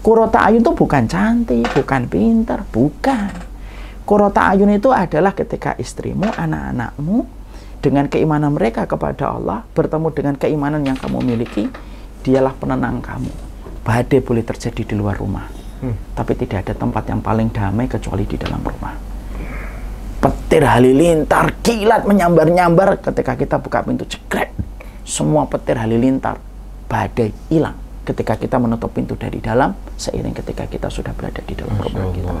Kurota ayun itu bukan cantik, bukan pintar, bukan. Kurota ayun itu adalah ketika istrimu, anak-anakmu, dengan keimanan mereka kepada Allah, bertemu dengan keimanan yang kamu miliki, dialah penenang kamu. Badai boleh terjadi di luar rumah, hmm. tapi tidak ada tempat yang paling damai kecuali di dalam rumah. Petir halilintar, kilat menyambar-nyambar ketika kita buka pintu cekrek. Semua petir halilintar, badai hilang ketika kita menutup pintu dari dalam seiring ketika kita sudah berada di dalam rumah kita.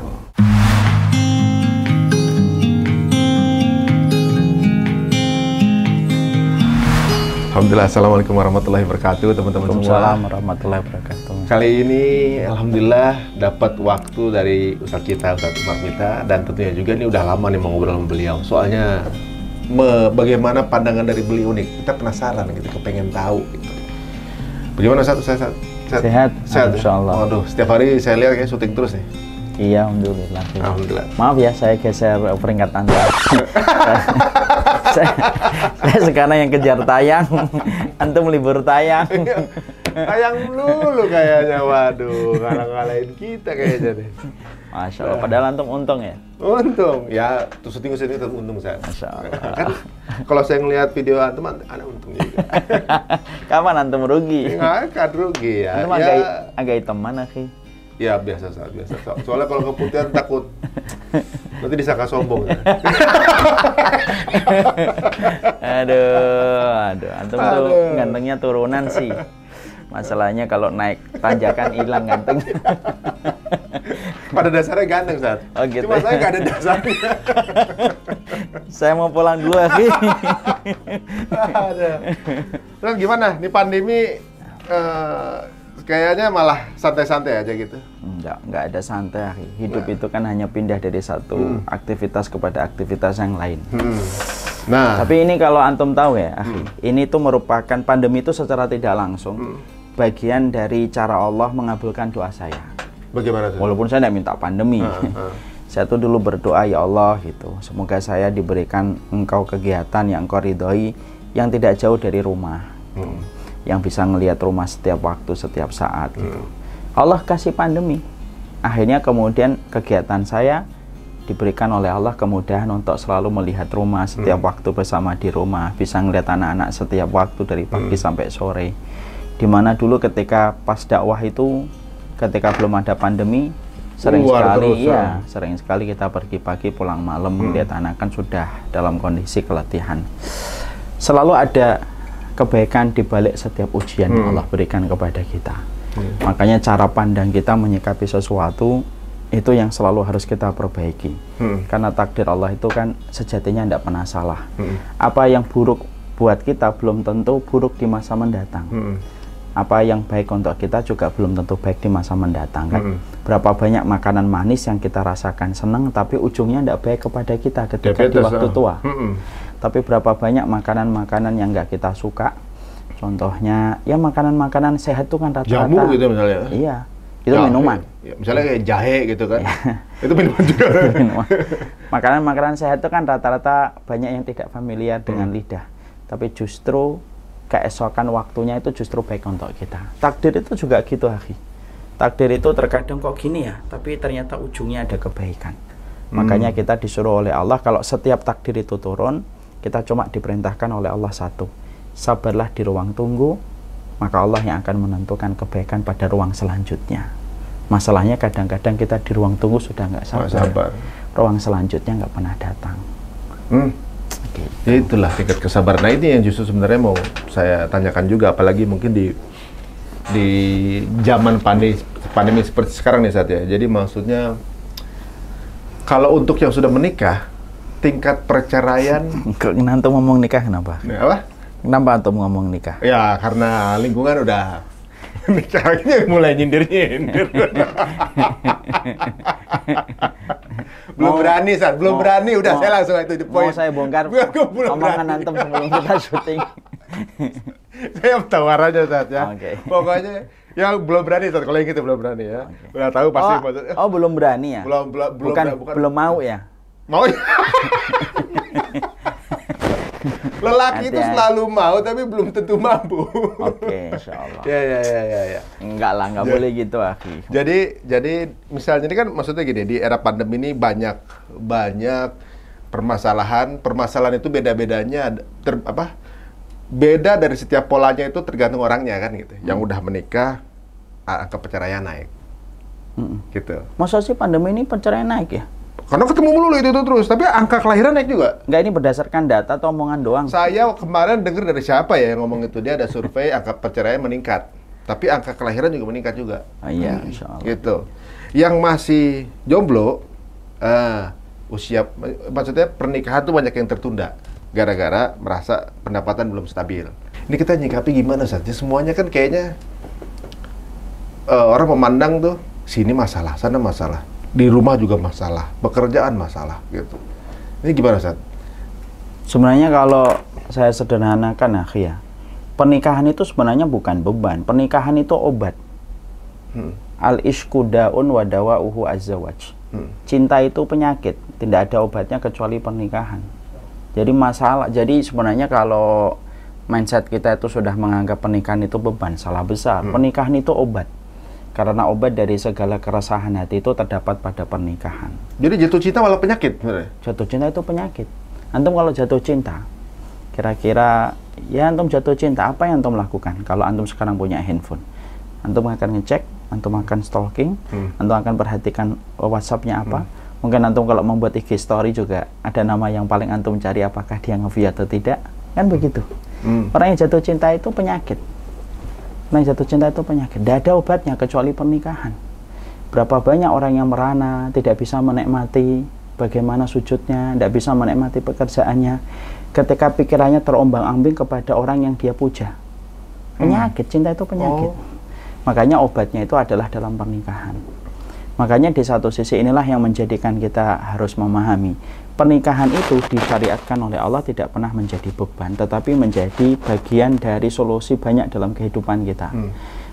Alhamdulillah, Assalamualaikum warahmatullahi wabarakatuh teman-teman semua. Assalamualaikum warahmatullahi wabarakatuh. Kali ini Alhamdulillah dapat waktu dari Ustadz kita, Ustadz Umar Mita dan tentunya juga ini udah lama nih mau ngobrol sama beliau. Soalnya me, bagaimana pandangan dari beliau nih, kita penasaran gitu, kepengen tahu gitu. Bagaimana satu saya sehat? Sehat, sehat Insya Allah. Waduh, setiap hari saya lihat kayak syuting terus nih. Iya, alhamdulillah. Alhamdulillah. Maaf ya, saya geser peringkat Anda. saya, saya sekarang yang kejar tayang, antum libur tayang. tayang dulu kayaknya, waduh, ngalah-ngalahin kita kayaknya deh. Masya Allah, padahal antum untung ya? Untung, ya terus syuting syuting tetap untung saya. Masya Allah. Kan kalau saya ngelihat video antum, ada untung juga. Kapan antum rugi? Nggak akan rugi ya. Antum ya, agak, agak hitam mana, Ki? Ya biasa saat biasa. So- Soalnya kalau keputihan takut nanti disangka sombong. Ya. aduh, aduh, antum tuh Aduh. gantengnya turunan sih. Masalahnya kalau naik tanjakan hilang gantengnya. Pada dasarnya ganteng saat. Oh, gitu Cuma ya. saya nggak ada dasarnya. Saya mau pulang dulu. Ada. Terus gimana? Nih pandemi eh, kayaknya malah santai-santai aja gitu. Enggak, enggak ada santai. Hidup itu kan hanya pindah dari satu aktivitas kepada aktivitas yang lain. Hmm. Nah, Tapi ini kalau antum tahu ya, akhi, ini tuh merupakan pandemi itu secara tidak langsung bagian dari cara Allah mengabulkan doa saya. Bagaimana tuh? Walaupun saya tidak minta pandemi. ah. saya tuh dulu berdoa ya Allah gitu. Semoga saya diberikan engkau kegiatan yang engkau ridhoi yang tidak jauh dari rumah. Hmm. Yang bisa ngelihat rumah setiap waktu, setiap saat gitu. Allah kasih pandemi. Akhirnya kemudian kegiatan saya diberikan oleh Allah kemudahan untuk selalu melihat rumah setiap waktu bersama di rumah, bisa ngelihat anak-anak setiap waktu dari pagi sampai sore. Di mana dulu ketika pas dakwah itu, ketika belum ada pandemi, sering Keluar sekali terus, ya, sering sekali kita pergi pagi pulang malam melihat anak kan sudah dalam kondisi keletihan. Selalu ada kebaikan di balik setiap ujian yang Allah berikan kepada kita. Makanya cara pandang kita menyikapi sesuatu itu yang selalu harus kita perbaiki. Hmm. Karena takdir Allah itu kan sejatinya tidak pernah salah. Hmm. Apa yang buruk buat kita belum tentu buruk di masa mendatang. Hmm. Apa yang baik untuk kita juga belum tentu baik di masa mendatang kan. Hmm. Berapa banyak makanan manis yang kita rasakan senang tapi ujungnya tidak baik kepada kita ketika di Diabetes, waktu ah. tua. Hmm. Tapi berapa banyak makanan-makanan yang nggak kita suka. Contohnya ya makanan-makanan sehat itu kan rata-rata. Jamu gitu misalnya. Iya. Itu Jahe. minuman. Ya, misalnya kayak jahe gitu kan. Itu minuman juga. Makanan-makanan sehat itu kan rata-rata banyak yang tidak familiar dengan Hmm. lidah. Tapi justru keesokan waktunya itu justru baik untuk kita. Takdir itu juga gitu, Aki. Takdir itu terkadang kok gini ya, tapi ternyata ujungnya ada kebaikan. Hmm. Makanya kita disuruh oleh Allah kalau setiap takdir itu turun, kita cuma diperintahkan oleh Allah satu. Sabarlah di ruang tunggu, maka Allah yang akan menentukan kebaikan pada ruang selanjutnya. Masalahnya kadang-kadang kita di ruang tunggu sudah nggak sabar. Sabar. Ruang selanjutnya nggak pernah datang. Hmm. Ya itulah tingkat kesabaran. Nah ini yang justru sebenarnya mau saya tanyakan juga, apalagi mungkin di di zaman pandemi pandemi seperti sekarang nih saat ya. Jadi maksudnya kalau untuk yang sudah menikah, tingkat perceraian, nanti ngomong nikah kenapa? Apa? Kenapa antum ngomong nikah? Ya karena lingkungan udah nikahnya mulai nyindir-nyindir. belum Mau- berani, Sar. Belum mau- berani. Udah, mau- saya langsung itu di Mau poin. saya bongkar omongan antum sebelum kita syuting. saya tawar aja saat ya. Pokoknya yang belum berani saat kalau yang itu belum berani ya. Udah tahu pasti oh, maksudnya. oh, belum berani ya? Belum belum belum bukan, bukan belum mau ya? mau. Lelaki itu selalu mau tapi belum tentu mampu. Oke, insya Allah. ya, ya, ya, ya, ya. Enggak lah, enggak Ya. boleh gitu, Akhi. Jadi, jadi misalnya ini kan maksudnya gini, di era pandemi ini banyak banyak permasalahan. Permasalahan itu beda-bedanya ter, apa? Beda dari setiap polanya itu tergantung orangnya kan gitu. Yang udah menikah angka perceraian naik. Mm-mm. Gitu. Masa sih pandemi ini perceraian naik ya? Karena ketemu mulu itu, itu terus, tapi angka kelahiran naik juga. Enggak ini berdasarkan data atau omongan doang? Saya kemarin dengar dari siapa ya yang ngomong itu dia ada survei angka perceraian meningkat, tapi angka kelahiran juga meningkat juga. Ah, iya, insya Allah. Gitu. Yang masih jomblo, eh, usia, maksudnya pernikahan tuh banyak yang tertunda gara-gara merasa pendapatan belum stabil. Ini kita nyikapi gimana saja? Semuanya kan kayaknya eh, orang memandang tuh sini masalah, sana masalah, di rumah juga masalah, pekerjaan masalah gitu. Ini gimana Sat? Sebenarnya kalau saya sederhanakan, Akhi ya, pernikahan itu sebenarnya bukan beban. Pernikahan itu obat. Hmm. Al ishku daun wa dawa'uhu azzawaj. Hmm. Cinta itu penyakit, tidak ada obatnya kecuali pernikahan. Jadi masalah, jadi sebenarnya kalau mindset kita itu sudah menganggap pernikahan itu beban, salah besar. Hmm. Pernikahan itu obat. Karena obat dari segala keresahan hati itu terdapat pada pernikahan. Jadi jatuh cinta malah penyakit sebenarnya. Jatuh cinta itu penyakit. Antum kalau jatuh cinta, kira-kira ya antum jatuh cinta, apa yang antum lakukan? Kalau antum sekarang punya handphone, antum akan ngecek, antum akan stalking, Hmm. antum akan perhatikan WhatsApp-nya apa. Mungkin antum kalau membuat IG story juga ada nama yang paling antum cari apakah dia nge-view atau tidak. Kan begitu. Hmm. Orang yang jatuh cinta itu penyakit. Yang jatuh cinta itu penyakit. Tidak ada obatnya kecuali pernikahan. Berapa banyak orang yang merana, tidak bisa menikmati bagaimana sujudnya, tidak bisa menikmati pekerjaannya, ketika pikirannya terombang-ambing kepada orang yang dia puja. Penyakit, cinta itu penyakit. Oh. Makanya obatnya itu adalah dalam pernikahan. Makanya di satu sisi inilah yang menjadikan kita harus memahami pernikahan itu disyariatkan oleh Allah tidak pernah menjadi beban, tetapi menjadi bagian dari solusi banyak dalam kehidupan kita. Hmm.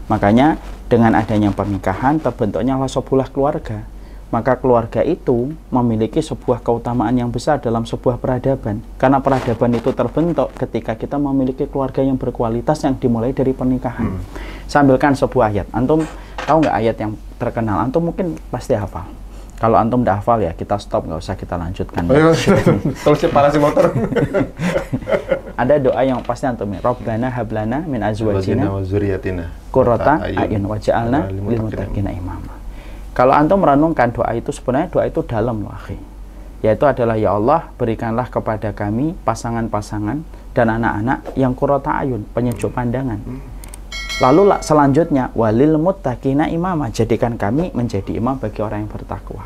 Makanya dengan adanya pernikahan terbentuknya sebuah keluarga. Maka keluarga itu memiliki sebuah keutamaan yang besar dalam sebuah peradaban. Karena peradaban itu terbentuk ketika kita memiliki keluarga yang berkualitas yang dimulai dari pernikahan. Sambilkan sebuah ayat. Antum tahu nggak ayat yang terkenal? Antum mungkin pasti hafal. Kalau antum udah hafal ya kita stop nggak usah kita lanjutkan. Oh, iya. Si parasi motor. Ada doa yang pasti antum ya. Robbana hablana min azwajina wa zuriyatina. Qurrata ayun waj'alna lil muttaqina imama. Kalau antum merenungkan doa itu sebenarnya doa itu dalam loh, akhi. Yaitu adalah ya Allah, berikanlah kepada kami pasangan-pasangan dan anak-anak yang qurrata ayun, penyejuk pandangan. Lalu la- selanjutnya walil muttaqina imama, jadikan kami menjadi imam bagi orang yang bertakwa.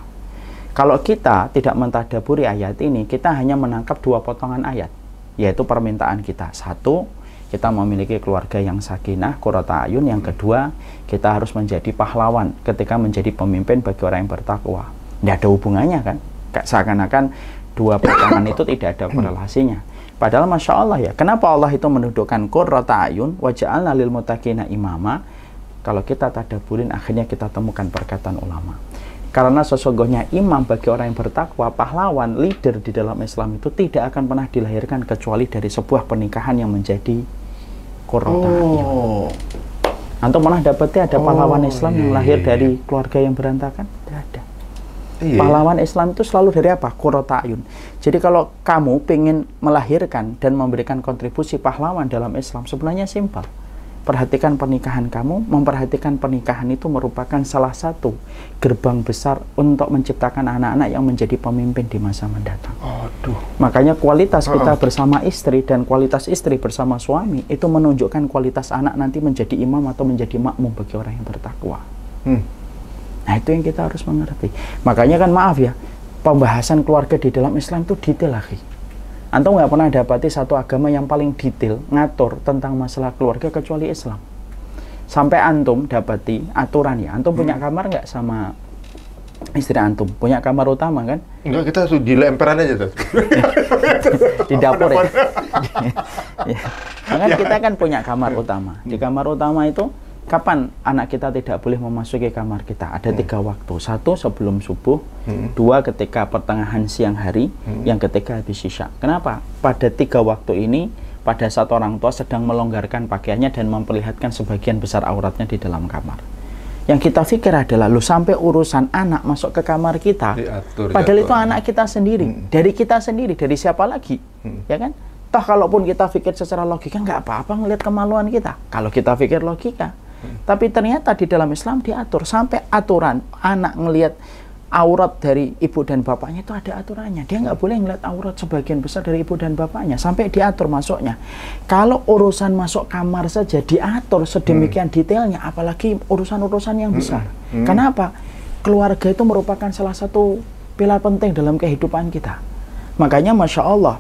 Kalau kita tidak mentadaburi ayat ini, kita hanya menangkap dua potongan ayat, yaitu permintaan kita. Satu, kita memiliki keluarga yang sakinah, qurrata ayun. Yang kedua, kita harus menjadi pahlawan ketika menjadi pemimpin bagi orang yang bertakwa. Tidak ada hubungannya kan? Seakan-akan dua potongan itu tidak ada korelasinya. Padahal Masya Allah ya, kenapa Allah itu menundukkan qurrata ayun, waja'alna lil muttaqina imama, kalau kita tadaburin akhirnya kita temukan perkataan ulama. Karena sesungguhnya imam bagi orang yang bertakwa, pahlawan, leader di dalam Islam itu tidak akan pernah dilahirkan kecuali dari sebuah pernikahan yang menjadi qurrata ayun. Oh. Antum pernah dapetnya ada Oh, pahlawan Islam yang iya, lahir iya, dari keluarga yang berantakan? Tidak ada. Iya. Pahlawan Islam itu selalu dari apa? Qurrata ayun. Jadi kalau kamu ingin melahirkan dan memberikan kontribusi pahlawan dalam Islam, sebenarnya simpel. Perhatikan pernikahan kamu, memperhatikan pernikahan itu merupakan salah satu gerbang besar untuk menciptakan anak-anak yang menjadi pemimpin di masa mendatang. Aduh. Makanya kualitas kita Oh. bersama istri dan kualitas istri bersama suami itu menunjukkan kualitas anak nanti menjadi imam atau menjadi makmum bagi orang yang bertakwa. Hmm. Nah itu yang kita harus mengerti. Makanya kan maaf ya, pembahasan keluarga di dalam Islam itu detail lagi. Antum nggak pernah dapati satu agama yang paling detail ngatur tentang masalah keluarga kecuali Islam. Sampai antum dapati aturan ya, antum punya kamar nggak sama istri antum? Punya kamar utama kan? Enggak, kita tuh di emperan aja tuh. di dapur ya. ya. Maka kita kan punya kamar utama. Di kamar utama itu Kapan anak kita tidak boleh memasuki kamar kita? Ada Hmm. tiga waktu. Satu sebelum subuh, dua ketika pertengahan siang hari, Hmm. yang ketiga habis isya. Kenapa? Pada tiga waktu ini, pada saat orang tua sedang melonggarkan pakaiannya dan memperlihatkan sebagian besar auratnya di dalam kamar. Yang kita pikir adalah, lu sampai urusan anak masuk ke kamar kita, Diatur, padahal diatur. itu anak kita sendiri, dari kita sendiri, dari siapa lagi, ya kan? Toh kalaupun kita pikir secara logika nggak apa-apa ngelihat kemaluan kita. Kalau kita pikir logika, tapi ternyata di dalam Islam diatur sampai aturan anak ngelihat aurat dari ibu dan bapaknya itu ada aturannya. Dia nggak boleh ngelihat aurat sebagian besar dari ibu dan bapaknya sampai diatur masuknya. Kalau urusan masuk kamar saja diatur sedemikian detailnya, apalagi urusan-urusan yang besar. Kenapa? Keluarga itu merupakan salah satu pilar penting dalam kehidupan kita. Makanya masya Allah,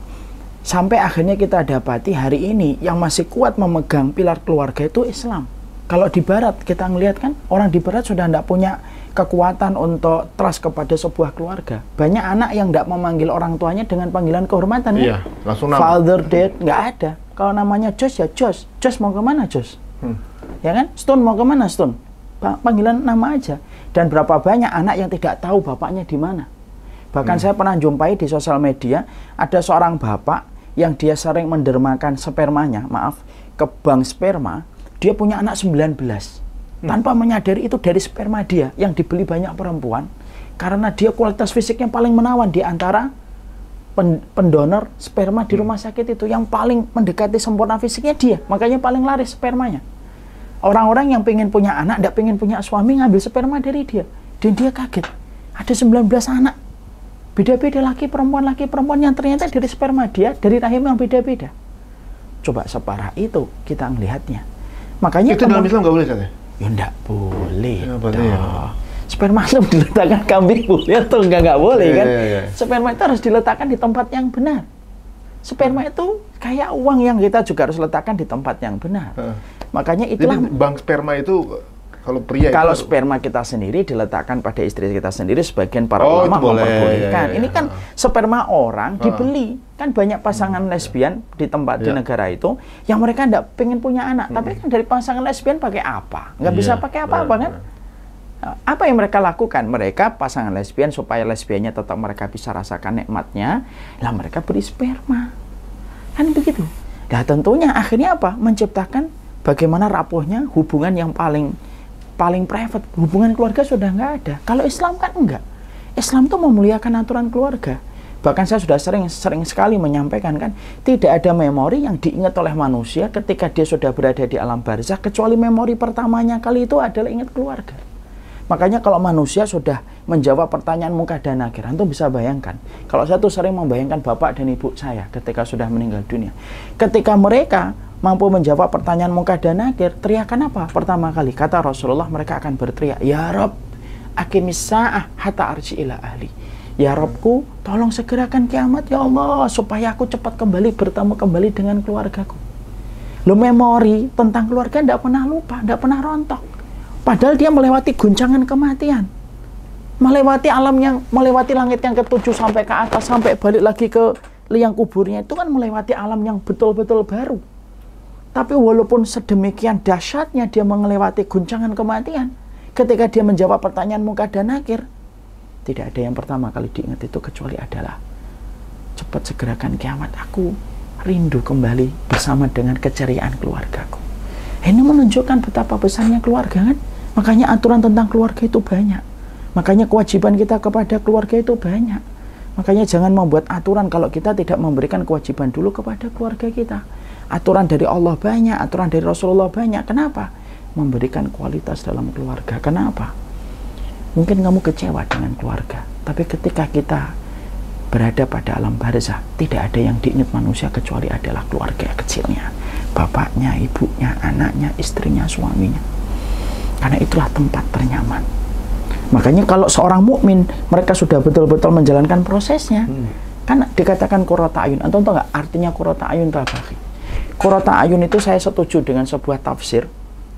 sampai akhirnya kita dapati hari ini yang masih kuat memegang pilar keluarga itu Islam. Kalau di Barat kita ngelihat kan orang di Barat sudah tidak punya kekuatan untuk trust kepada sebuah keluarga. Banyak anak yang tidak memanggil orang tuanya dengan panggilan kehormatan. kan? Iya, langsung nama. Father, dad, nggak ada. Kalau namanya Jos ya Jos. Jos mau ke mana Jos? Hmm. Ya kan? Stone mau ke mana Stone? Pa- Panggilan nama aja. Dan berapa banyak anak yang tidak tahu bapaknya di mana. Bahkan Hmm. saya pernah jumpai di sosial media ada seorang bapak yang dia sering mendermakan spermanya, maaf, ke bank sperma, dia punya anak 19. Tanpa menyadari itu dari sperma dia yang dibeli banyak perempuan karena dia kualitas fisiknya paling menawan di antara pen- pendonor sperma di rumah sakit itu. Yang paling mendekati sempurna fisiknya dia. Makanya paling laris spermanya. Orang-orang yang pengen punya anak tidak pengen punya suami ngambil sperma dari dia. Dan dia kaget. Ada 19 anak. Beda-beda laki perempuan laki perempuan yang ternyata dari sperma dia dari rahim yang beda-beda. Coba separah itu kita melihatnya makanya Itu dalam Islam nggak boleh, Ustaz ya? Ya enggak boleh. Ya, boleh ya. Sperma itu diletakkan kambing boleh atau enggak enggak boleh Iya, kan? iya, iya. Sperma itu harus diletakkan di tempat yang benar. Sperma itu kayak uang yang kita juga harus letakkan di tempat yang benar. Heeh. Makanya Jadi itulah bank sperma itu kalau pria kalau itu sperma kita sendiri diletakkan pada istri kita sendiri sebagian para Oh, ulama boleh. memperbolehkan. Iya, iya, Ini kan sperma orang dibeli. Kan banyak pasangan lesbian di tempat di Iya. negara itu yang mereka tidak pengen punya anak, tapi kan dari pasangan lesbian pakai apa? Nggak bisa Iya, pakai apa-apa kan? Nah, Apa yang mereka lakukan? Mereka pasangan lesbian supaya lesbiannya tetap mereka bisa rasakan nikmatnya, lah mereka beri sperma. Kan begitu. Nah tentunya akhirnya apa? Menciptakan bagaimana rapuhnya hubungan yang paling paling private. Hubungan keluarga sudah nggak ada. Kalau Islam kan enggak. Islam tuh memuliakan aturan keluarga. Bahkan saya sudah sering sering sekali menyampaikan kan, tidak ada memori yang diingat oleh manusia ketika dia sudah berada di alam barzah kecuali memori pertamanya kali itu adalah ingat keluarga. Makanya kalau manusia sudah menjawab pertanyaan muka dan akhir, antum bisa bayangkan. Kalau saya tuh sering membayangkan bapak dan ibu saya ketika sudah meninggal dunia. Ketika mereka mampu menjawab pertanyaan muka dan akhir, teriakan apa? Pertama kali, kata Rasulullah, mereka akan berteriak, Ya Rob, akimis sa'ah hatta arji ila ahli. Ya Robku, tolong segerakan kiamat ya Allah, supaya aku cepat kembali bertemu kembali dengan keluargaku. Lo memori tentang keluarga tidak pernah lupa, tidak pernah rontok. Padahal dia melewati guncangan kematian. Melewati alam yang, melewati langit yang ketujuh sampai ke atas, sampai balik lagi ke liang kuburnya. Itu kan melewati alam yang betul-betul baru. Tapi walaupun sedemikian dahsyatnya dia melewati guncangan kematian, ketika dia menjawab pertanyaan muka dan akhir, tidak ada yang pertama kali diingat itu kecuali adalah cepat segerakan kiamat aku rindu kembali bersama dengan keceriaan keluargaku. Ini menunjukkan betapa besarnya keluarga kan? Makanya aturan tentang keluarga itu banyak. Makanya kewajiban kita kepada keluarga itu banyak. Makanya jangan membuat aturan kalau kita tidak memberikan kewajiban dulu kepada keluarga kita. Aturan dari Allah banyak, aturan dari Rasulullah banyak. Kenapa? Memberikan kualitas dalam keluarga. Kenapa? Mungkin kamu kecewa dengan keluarga, tapi ketika kita berada pada alam barzah, tidak ada yang diingat manusia kecuali adalah keluarga kecilnya, bapaknya, ibunya, anaknya, istrinya, suaminya. Karena itulah tempat ternyaman. Makanya kalau seorang mukmin mereka sudah betul-betul menjalankan prosesnya, kan dikatakan kurota ayun. Antum tahu nggak artinya kurota ayun itu apa? Kurota ayun itu saya setuju dengan sebuah tafsir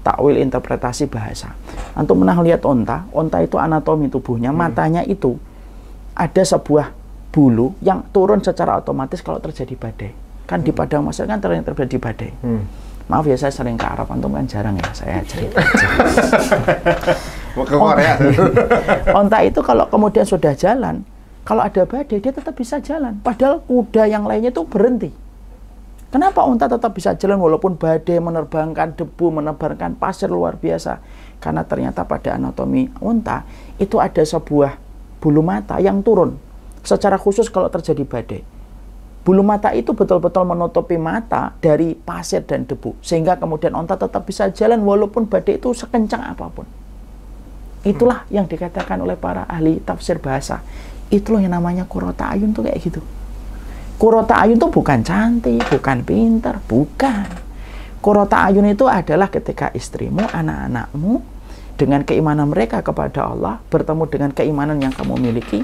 takwil interpretasi bahasa. Antum pernah lihat onta? Onta itu anatomi tubuhnya, matanya itu ada sebuah bulu yang turun secara otomatis kalau terjadi badai. Kan di padang pasir kan ter- terjadi badai. Hmm. Maaf ya saya sering ke Arab, antum kan jarang ya saya cerita. Mau ke Korea. Onta itu kalau kemudian sudah jalan, kalau ada badai dia tetap bisa jalan. Padahal kuda yang lainnya itu berhenti. Kenapa unta tetap bisa jalan walaupun badai menerbangkan debu, menerbangkan pasir luar biasa? Karena ternyata pada anatomi unta itu ada sebuah bulu mata yang turun. Secara khusus kalau terjadi badai. Bulu mata itu betul-betul menutupi mata dari pasir dan debu. Sehingga kemudian unta tetap bisa jalan walaupun badai itu sekencang apa pun. Itulah yang dikatakan oleh para ahli tafsir bahasa. Itulah yang namanya kurota ayun tuh kayak gitu. Kurota ayun itu bukan cantik, bukan pintar, bukan. Kurota ayun itu adalah ketika istrimu, anak-anakmu, dengan keimanan mereka kepada Allah, bertemu dengan keimanan yang kamu miliki,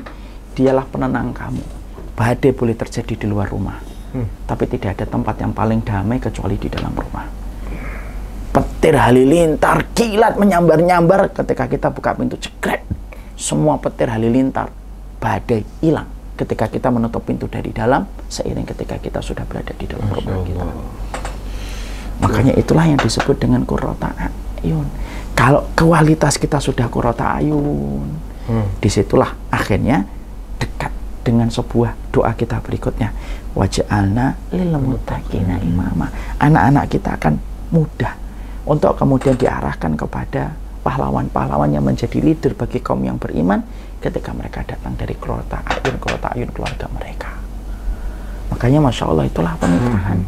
dialah penenang kamu. Badai boleh terjadi di luar rumah, hmm. tapi tidak ada tempat yang paling damai kecuali di dalam rumah. Petir halilintar, kilat menyambar-nyambar ketika kita buka pintu cekrek. Semua petir halilintar, badai hilang ketika kita menutup pintu dari dalam, seiring ketika kita sudah berada di dalam rumah kita. Makanya itulah yang disebut dengan kurota ayun. Kalau kualitas kita sudah kurota ayun, hmm. di situlah akhirnya dekat dengan sebuah doa kita berikutnya waj'alna lil muttaqina imama anak-anak kita akan mudah untuk kemudian diarahkan kepada pahlawan-pahlawan yang menjadi leader bagi kaum yang beriman ketika mereka datang dari kelota ayun kelota ayun keluarga mereka makanya masya Allah itulah pernikahan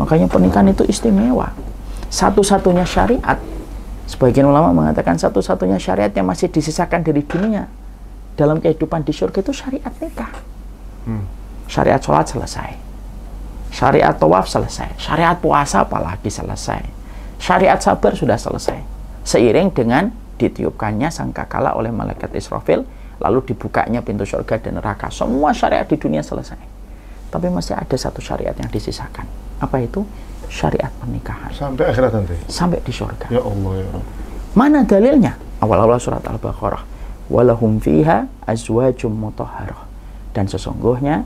makanya pernikahan itu istimewa satu-satunya syariat sebagian ulama mengatakan satu-satunya syariat yang masih disisakan dari dunia dalam kehidupan di surga itu syariat nikah. Hmm. Syariat sholat selesai. Syariat tawaf selesai. Syariat puasa apalagi selesai. Syariat sabar sudah selesai. Seiring dengan ditiupkannya sangkakala oleh malaikat Israfil, lalu dibukanya pintu surga dan neraka. Semua syariat di dunia selesai. Tapi masih ada satu syariat yang disisakan. Apa itu? Syariat pernikahan. Sampai akhirat nanti? Sampai di surga. Ya Allah ya Allah. Mana dalilnya? Awal-awal surat Al-Baqarah walahum fiha azwajum mutahharah dan sesungguhnya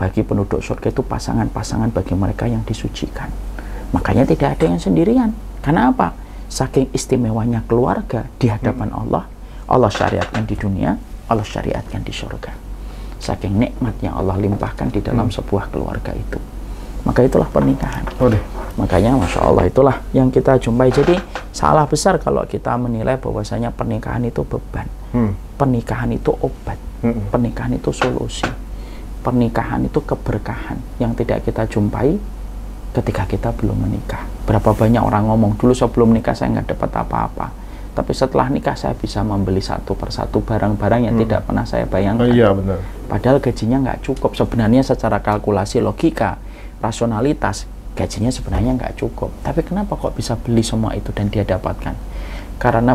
bagi penduduk surga itu pasangan-pasangan bagi mereka yang disucikan makanya tidak ada yang sendirian karena apa saking istimewanya keluarga di hadapan hmm. Allah Allah syariatkan di dunia Allah syariatkan di surga saking nikmat yang Allah limpahkan di dalam hmm. sebuah keluarga itu maka itulah pernikahan oh deh. makanya masya Allah itulah yang kita jumpai jadi salah besar kalau kita menilai bahwasanya pernikahan itu beban Hmm. Pernikahan itu obat, hmm. pernikahan itu solusi, pernikahan itu keberkahan yang tidak kita jumpai ketika kita belum menikah. Berapa banyak orang ngomong dulu sebelum nikah saya nggak dapat apa-apa, tapi setelah nikah saya bisa membeli satu persatu barang-barang yang hmm. tidak pernah saya bayangkan. Oh, iya benar. Padahal gajinya nggak cukup. Sebenarnya secara kalkulasi logika, rasionalitas gajinya sebenarnya nggak cukup. Tapi kenapa kok bisa beli semua itu dan dia dapatkan? Karena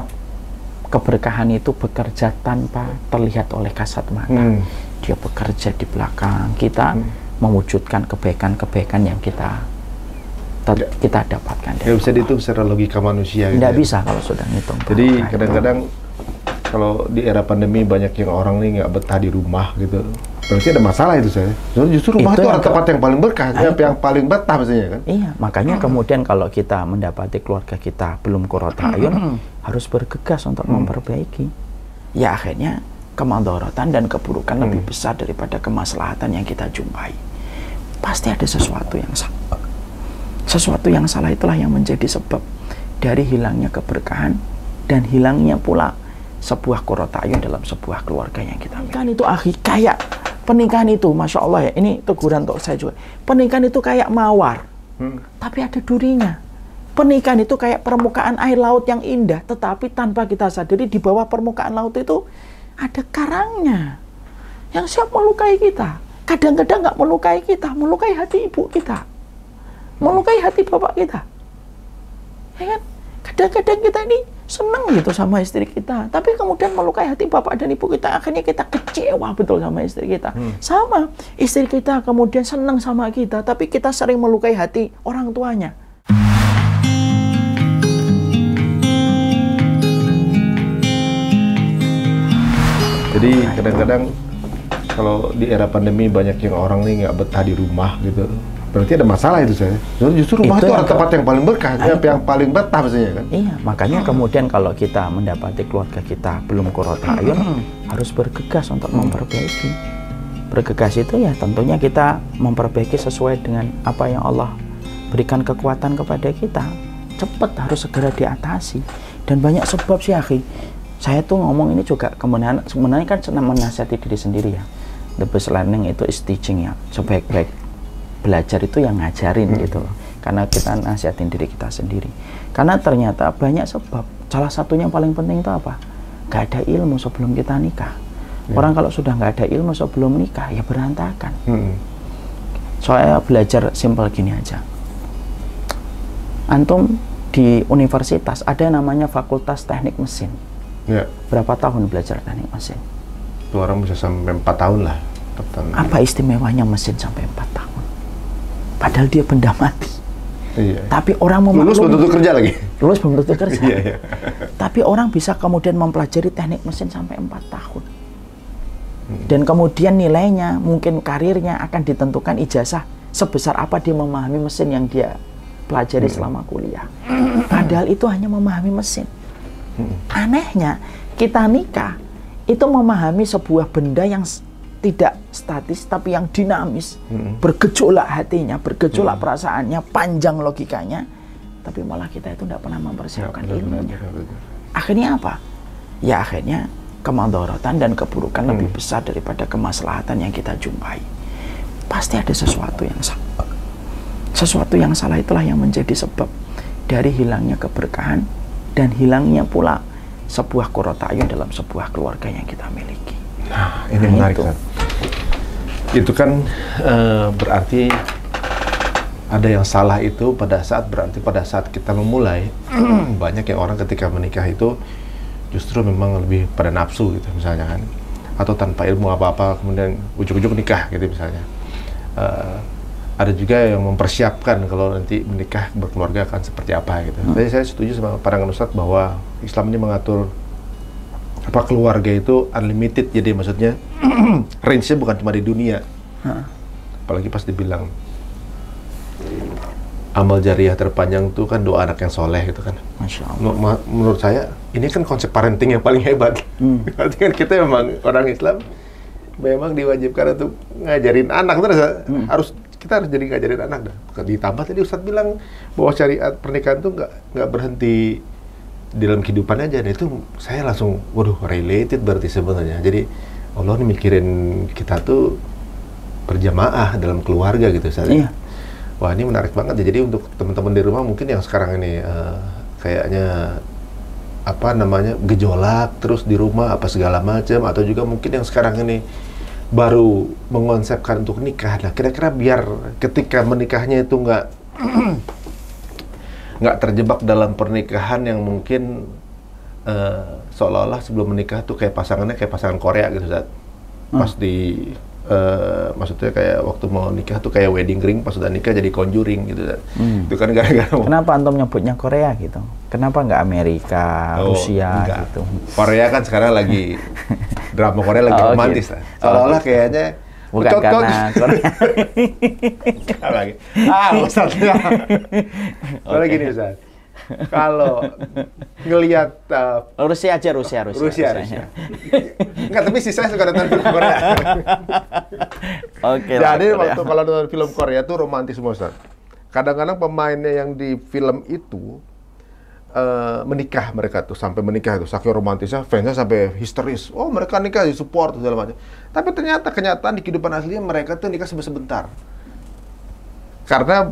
keberkahan itu bekerja tanpa terlihat oleh kasat mata. Hmm. Dia bekerja di belakang kita hmm. mewujudkan kebaikan-kebaikan yang kita kita dapatkan. Tidak bisa dihitung secara logika manusia. Tidak gitu ya? bisa kalau sudah ngitung. Jadi kadang-kadang kalau di era pandemi banyak yang orang nih nggak betah di rumah gitu berarti ada masalah itu saya. Justru rumah itu, itu tempat yang paling berkah, nah, yang paling betah maksudnya kan. Iya, makanya hmm. kemudian kalau kita mendapati keluarga kita belum kurota ayun, hmm. harus bergegas untuk hmm. memperbaiki. Ya akhirnya kemadorotan dan keburukan hmm. lebih besar daripada kemaslahatan yang kita jumpai. Pasti ada sesuatu yang salah. Sesuatu yang salah itulah yang menjadi sebab dari hilangnya keberkahan dan hilangnya pula sebuah kurota ayun dalam sebuah keluarga yang kita miliki. Kan itu akhir kayak pernikahan itu, masya Allah ya, ini teguran untuk saya juga. Pernikahan itu kayak mawar, hmm. tapi ada durinya. Pernikahan itu kayak permukaan air laut yang indah, tetapi tanpa kita sadari di bawah permukaan laut itu ada karangnya yang siap melukai kita. Kadang-kadang nggak melukai kita, melukai hati ibu kita, melukai hati bapak kita. Ya kan? Kadang-kadang kita ini senang gitu sama istri kita tapi kemudian melukai hati bapak dan ibu kita akhirnya kita kecewa betul sama istri kita hmm. sama istri kita kemudian senang sama kita tapi kita sering melukai hati orang tuanya jadi kadang-kadang kalau di era pandemi banyak yang orang nih nggak betah di rumah gitu Berarti ada masalah itu saya. Jadi justru rumah Itu itu, adalah tempat yang paling berkah, Nah, yang, yang paling betah maksudnya kan. Iya, makanya kemudian kalau kita mendapati keluarga kita belum kurota ayun, harus bergegas untuk memperbaiki. Bergegas itu ya tentunya kita memperbaiki sesuai dengan apa yang Allah berikan kekuatan kepada kita. Cepat harus segera diatasi. Dan banyak sebab sih, akhi. Saya tuh ngomong ini juga kemudian sebenarnya kan senang menasihati diri sendiri ya. The best learning itu is teaching ya. Sebaik-baik belajar itu yang ngajarin gitu loh. Karena kita nasihatin diri kita sendiri. Karena ternyata banyak sebab. Salah satunya yang paling penting itu apa? Gak ada ilmu sebelum kita nikah. Orang kalau sudah nggak ada ilmu sebelum nikah ya berantakan. Hmm. saya belajar simpel gini aja. Antum di universitas ada yang namanya fakultas teknik mesin. Ya, berapa tahun belajar teknik mesin? Itu orang bisa sampai 4 tahun lah. Apa istimewanya mesin sampai 4 tahun padahal dia benda mati Iya. tapi orang Lulus belum memaklumi tentu kerja lagi. lulus belum tentu kerja. Iya, iya. Tapi orang bisa kemudian mempelajari teknik mesin sampai empat tahun. Dan kemudian nilainya, mungkin karirnya akan ditentukan ijazah sebesar apa dia memahami mesin yang dia pelajari selama kuliah. Padahal itu hanya memahami mesin. Anehnya, kita nikah itu memahami sebuah benda yang tidak statis tapi yang dinamis, bergejolak hatinya, bergejolak perasaannya, panjang logikanya, tapi malah kita itu tidak pernah mempersiapkan benar, ilmunya. benar, benar. Akhirnya apa? Ya akhirnya kemadorotan dan keburukan lebih besar daripada kemaslahatan yang kita jumpai. Pasti ada sesuatu yang salah. Sesuatu yang salah itulah yang menjadi sebab dari hilangnya keberkahan dan hilangnya pula sebuah ayun dalam sebuah keluarga yang kita miliki. Nah, ini Nah, menarik itu. kan. Itu kan eh, berarti ada yang salah itu pada saat berarti pada saat kita memulai banyak yang orang ketika menikah itu justru memang lebih pada nafsu gitu misalnya kan atau tanpa ilmu apa-apa kemudian ujuk-ujuk nikah gitu misalnya Eh, ada juga yang mempersiapkan kalau nanti menikah berkeluarga akan seperti apa gitu. Jadi saya setuju sama pandangan Ustadz bahwa Islam ini mengatur apa keluarga itu unlimited jadi maksudnya range-nya bukan cuma di dunia. Apalagi pas dibilang amal jariah terpanjang tuh kan doa anak yang soleh gitu kan. Masya Allah. Menurut saya ini kan konsep parenting yang paling hebat. Berarti kan kita memang orang Islam memang diwajibkan untuk ngajarin anak terus harus kita harus jadi ngajarin anak dah. Ditambah tadi Ustadz bilang bahwa syariat pernikahan tuh nggak nggak berhenti di dalam kehidupan aja nah itu saya langsung waduh related berarti sebenarnya jadi Allah nih mikirin kita tuh berjamaah dalam keluarga gitu Ustadz. Iya. Wah ini menarik banget ya. Jadi untuk teman-teman di rumah mungkin yang sekarang ini eh, kayaknya apa namanya gejolak terus di rumah apa segala macam atau juga mungkin yang sekarang ini baru mengonsepkan untuk nikah. Nah kira-kira biar ketika menikahnya itu nggak nggak terjebak dalam pernikahan yang mungkin eh, seolah-olah sebelum menikah tuh kayak pasangannya kayak pasangan Korea gitu Zat. Pas di eh, maksudnya kayak waktu mau nikah tuh kayak wedding ring pas udah nikah jadi conjuring gitu Zat. Hmm. Itu kan gara-gara Kenapa antum nyebutnya Korea gitu? Kenapa nggak Amerika, Oh, Rusia enggak. gitu? Korea kan sekarang lagi drama Korea lagi Oh, romantis gitu. lah. Oh, Seolah-olah kayaknya Bukan Cocok. karena Korea. Lagi? Ah, Ustaz. Soalnya gini Ustaz. Kalau ngelihat uh, Rusia aja Rusia Rusia. Rusia, Rusia. Enggak, tapi sih saya suka nonton film Korea. Oke. lah, Jadi Korea. waktu kalau nonton film Korea tuh romantis semua Ustaz. Kadang-kadang pemainnya yang di film itu eh, menikah mereka tuh sampai menikah tuh saking romantisnya fansnya sampai histeris oh mereka nikah di support segala macam tapi ternyata kenyataan di kehidupan aslinya mereka tuh nikah sebentar karena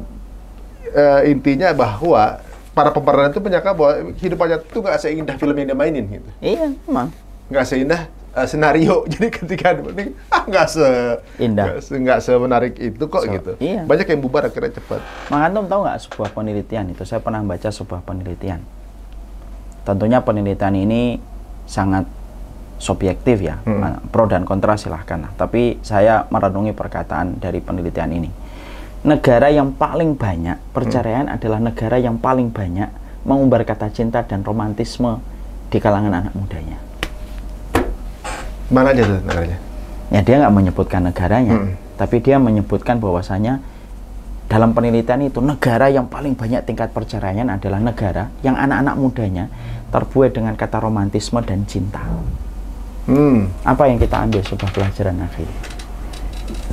eh, intinya bahwa para pemeran itu menyangka bahwa kehidupannya itu nggak seindah film yang dia mainin gitu Iya, emang. nggak seindah eh, senario jadi ketika ini ah nggak se Indah. nggak se semenarik itu kok So, gitu iya. banyak yang bubar akhirnya cepat Mang Antum tahu nggak sebuah penelitian itu? Saya pernah baca sebuah penelitian. Tentunya penelitian ini sangat subjektif ya, Hmm. pro dan kontra silahkan. lah. Tapi saya merenungi perkataan dari penelitian ini. Negara yang paling banyak perceraian adalah negara yang paling banyak mengumbar kata cinta dan romantisme di kalangan anak mudanya. mana aja tuh negaranya Ya dia nggak menyebutkan negaranya, Hmm. tapi dia menyebutkan bahwasanya dalam penelitian itu negara yang paling banyak tingkat perceraian adalah negara yang anak-anak mudanya terbuai dengan kata romantisme dan cinta. Hmm. Apa yang kita ambil sebuah pelajaran akhir?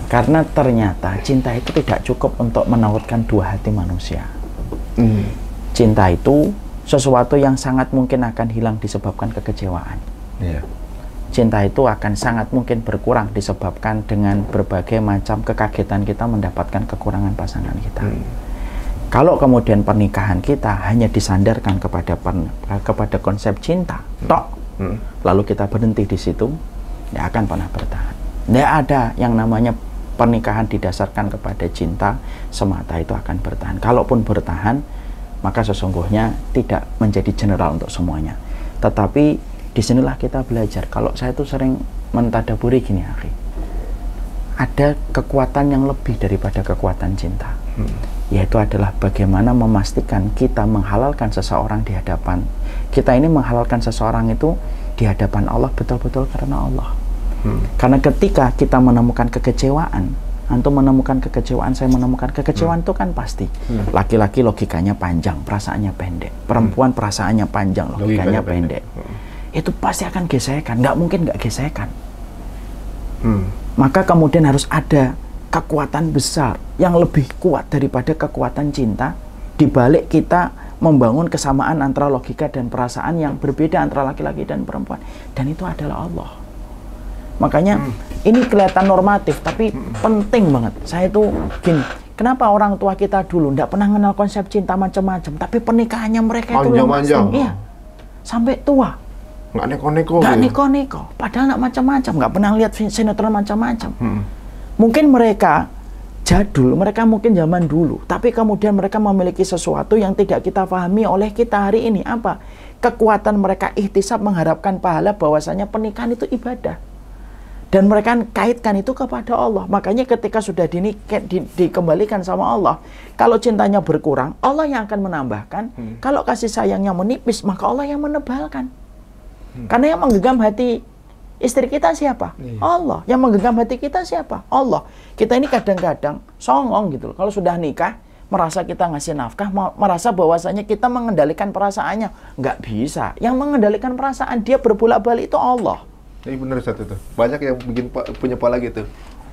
Karena ternyata cinta itu tidak cukup untuk menautkan dua hati manusia. Hmm. Cinta itu sesuatu yang sangat mungkin akan hilang disebabkan kekecewaan. Iya. Cinta itu akan sangat mungkin berkurang disebabkan dengan berbagai macam kekagetan kita mendapatkan kekurangan pasangan kita. Hmm. Kalau kemudian pernikahan kita hanya disandarkan kepada pen- kepada konsep cinta, tok, Hmm. lalu kita berhenti di situ, tidak akan pernah bertahan. Tidak ada yang namanya pernikahan didasarkan kepada cinta semata itu akan bertahan. Kalaupun bertahan, maka sesungguhnya tidak menjadi general untuk semuanya. Tetapi di sinilah kita belajar. Kalau saya tuh sering mentadaburi gini, akhi. Ada kekuatan yang lebih daripada kekuatan cinta. Yaitu adalah bagaimana memastikan kita menghalalkan seseorang di hadapan. Kita ini menghalalkan seseorang itu di hadapan Allah betul-betul karena Allah. Hmm. Karena ketika kita menemukan kekecewaan, antum menemukan kekecewaan, saya menemukan kekecewaan itu kan pasti. Laki-laki logikanya panjang, perasaannya pendek. Perempuan perasaannya panjang, logikanya, Logikanya pendek. pendek. Itu pasti akan gesekan, nggak mungkin nggak gesekan. Hmm. Maka kemudian harus ada kekuatan besar yang lebih kuat daripada kekuatan cinta di balik kita membangun kesamaan antara logika dan perasaan yang berbeda antara laki-laki dan perempuan dan itu adalah Allah. Makanya ini kelihatan normatif tapi penting banget. Saya itu gini, kenapa orang tua kita dulu tidak pernah kenal konsep cinta macam-macam, tapi pernikahannya mereka itu Panjang-panjang. lasting. Iya. Sampai tua. Nggak neko-neko. Nggak gitu. neko-neko. Padahal nggak macam-macam, nggak pernah lihat sinetron macam-macam. Hmm. Mungkin mereka jadul, mereka mungkin zaman dulu, tapi kemudian mereka memiliki sesuatu yang tidak kita pahami oleh kita hari ini. Apa? Kekuatan mereka ihtisab mengharapkan pahala bahwasanya pernikahan itu ibadah. Dan mereka kaitkan itu kepada Allah. Makanya ketika sudah dini, di- dikembalikan sama Allah, kalau cintanya berkurang, Allah yang akan menambahkan. Kalau kasih sayangnya menipis, maka Allah yang menebalkan. Karena yang menggenggam hati istri kita siapa? Iya. Allah. Yang menggenggam hati kita siapa? Allah. Kita ini kadang-kadang songong gitu loh. Kalau sudah nikah, merasa kita ngasih nafkah, merasa bahwasanya kita mengendalikan perasaannya. Nggak bisa. Yang mengendalikan perasaan dia berbolak-balik itu Allah. Ini bener satu tuh. Banyak yang bikin punya pola gitu.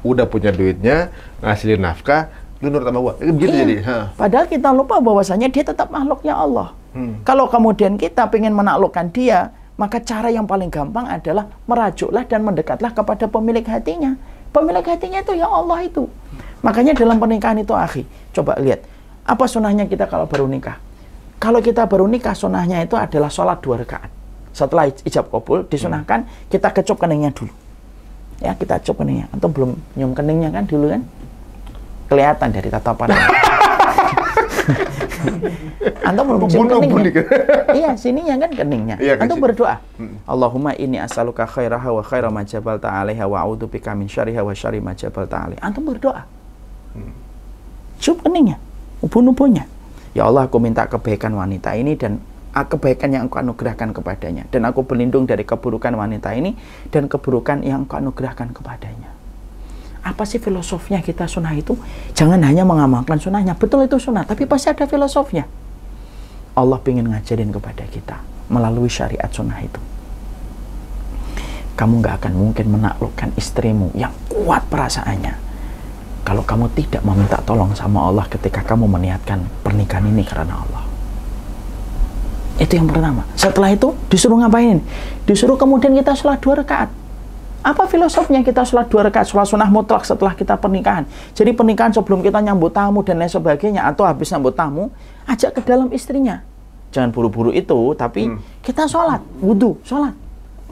Udah punya duitnya, ngasilin nafkah, lu nurut sama gua. Begitu Iya. jadi. Ha. Padahal kita lupa bahwasanya dia tetap makhluknya Allah. Hmm. Kalau kemudian kita ingin menaklukkan dia, maka cara yang paling gampang adalah merajuklah dan mendekatlah kepada pemilik hatinya. Pemilik hatinya itu ya Allah itu. Makanya dalam pernikahan itu, akhi, coba lihat. Apa sunahnya kita kalau baru nikah? Kalau kita baru nikah, sunahnya itu adalah sholat dua rakaat. Setelah ij- ijab kabul, disunahkan kita kecup keningnya dulu. Ya, kita kecup keningnya. Atau belum nyium keningnya kan dulu kan? Kelihatan dari tatapan. Antum Bunuh keningnya. iya, sininya kan keningnya. Iya, Antum berdoa. Hmm. Allahumma inni as'aluka khairaha wa khaira ma jabalta 'alaiha wa a'udzu bika min syarriha wa syarri ma jabalta 'alaiha. Antum berdoa. Hmm. Cium keningnya, ubun-ubunnya. Ya Allah, aku minta kebaikan wanita ini dan ah, kebaikan yang engkau anugerahkan kepadanya. Dan aku berlindung dari keburukan wanita ini dan keburukan yang engkau anugerahkan kepadanya. Apa sih filosofnya kita sunnah itu? Jangan hanya mengamalkan sunnahnya. Betul itu sunnah, tapi pasti ada filosofnya. Allah ingin ngajarin kepada kita melalui syariat sunnah itu. Kamu nggak akan mungkin menaklukkan istrimu yang kuat perasaannya. Kalau kamu tidak meminta tolong sama Allah ketika kamu meniatkan pernikahan ini karena Allah. Itu yang pertama. Setelah itu disuruh ngapain? Disuruh kemudian kita sholat dua rakaat. Apa filosofnya kita sholat dua rakaat sholat sunnah mutlak setelah kita pernikahan? Jadi pernikahan sebelum kita nyambut tamu dan lain sebagainya atau habis nyambut tamu, ajak ke dalam istrinya. Jangan buru-buru itu, tapi kita sholat, wudhu, sholat.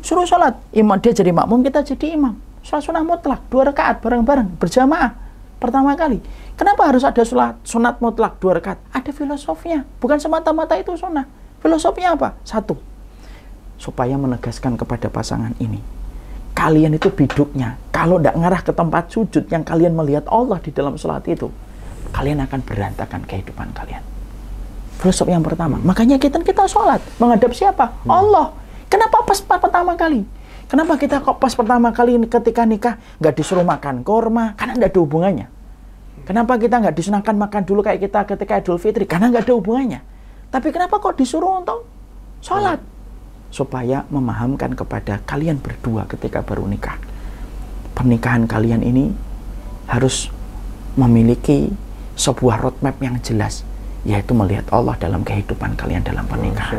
Suruh sholat. Imam dia jadi makmum, kita jadi imam. Sholat sunnah mutlak, dua rakaat bareng-bareng, berjamaah. Pertama kali. Kenapa harus ada sholat sunat mutlak dua rakaat? Ada filosofnya. Bukan semata-mata itu sunnah. Filosofinya apa? Satu, supaya menegaskan kepada pasangan ini kalian itu biduknya. Kalau tidak ngarah ke tempat sujud yang kalian melihat Allah di dalam sholat itu kalian akan berantakan kehidupan kalian. Filosofi yang pertama. Makanya kita kita sholat. Menghadap siapa? Allah. Kenapa pas pas pertama kali? Kenapa kita kok pas pertama kali ini ketika nikah nggak disuruh makan korma? Karena tidak ada hubungannya. Kenapa kita nggak disunahkan makan dulu kayak kita ketika Idul Fitri? Karena nggak ada hubungannya. Tapi kenapa kok disuruh untuk sholat? Supaya memahamkan kepada kalian berdua ketika baru nikah. Pernikahan kalian ini harus memiliki sebuah roadmap yang jelas yaitu melihat Allah dalam kehidupan kalian dalam pernikahan.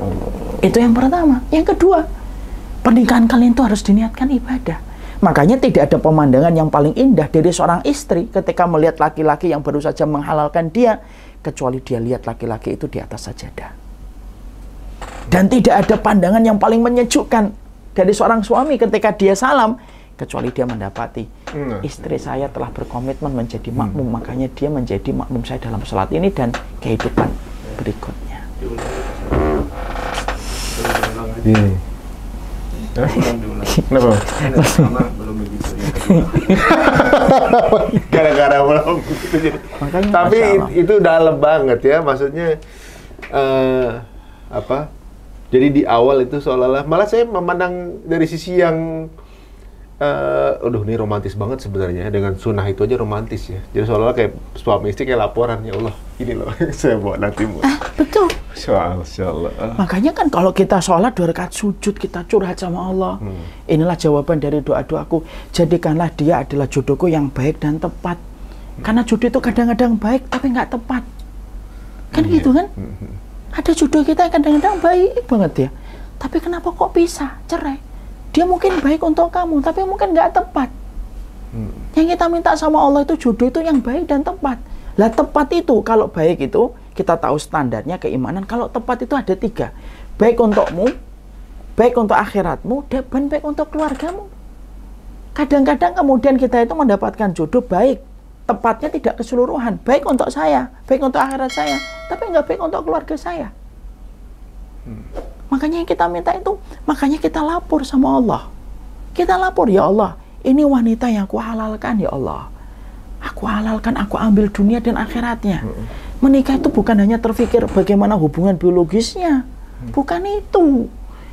Itu yang pertama. Yang kedua, pernikahan kalian itu harus diniatkan ibadah. Makanya tidak ada pemandangan yang paling indah dari seorang istri ketika melihat laki-laki yang baru saja menghalalkan dia, kecuali dia lihat laki-laki itu di atas sajadah. Dan tidak ada pandangan yang paling menyejukkan dari seorang suami ketika dia salam, kecuali dia mendapati hmm. istri saya telah berkomitmen menjadi makmum hmm. makanya dia menjadi makmum saya dalam sholat ini dan kehidupan berikutnya yeah. Kenapa? Gara-gara belum Tapi itu dalam banget ya, maksudnya uh, apa? Jadi di awal itu seolah-olah malah saya memandang dari sisi yang Uh, aduh ini romantis banget sebenarnya dengan sunnah itu aja romantis ya. Jadi seolah-olah kayak suami istri kayak laporan ya Allah ini loh saya buat nanti. Ah, betul. Masya Allah. Makanya kan kalau kita sholat dua rakaat sujud kita curhat sama Allah. Hmm. Inilah jawaban dari doa doaku. Jadikanlah dia adalah jodohku yang baik dan tepat. Hmm. Karena jodoh itu kadang-kadang baik tapi nggak tepat. Kan hmm. gitu kan? Hmm. Ada jodoh kita kadang-kadang baik banget ya. Tapi kenapa kok bisa cerai? dia mungkin baik untuk kamu, tapi mungkin nggak tepat. Hmm. Yang kita minta sama Allah itu jodoh itu yang baik dan tepat. Lah tepat itu kalau baik itu kita tahu standarnya keimanan. Kalau tepat itu ada tiga, baik untukmu, baik untuk akhiratmu, dan baik untuk keluargamu. Kadang-kadang kemudian kita itu mendapatkan jodoh baik, tepatnya tidak keseluruhan, baik untuk saya, baik untuk akhirat saya, tapi nggak baik untuk keluarga saya. Hmm. Makanya yang kita minta itu, makanya kita lapor sama Allah. Kita lapor, ya Allah, ini wanita yang aku halalkan, ya Allah. Aku halalkan, aku ambil dunia dan akhiratnya. Menikah itu bukan hanya terfikir bagaimana hubungan biologisnya. Bukan itu.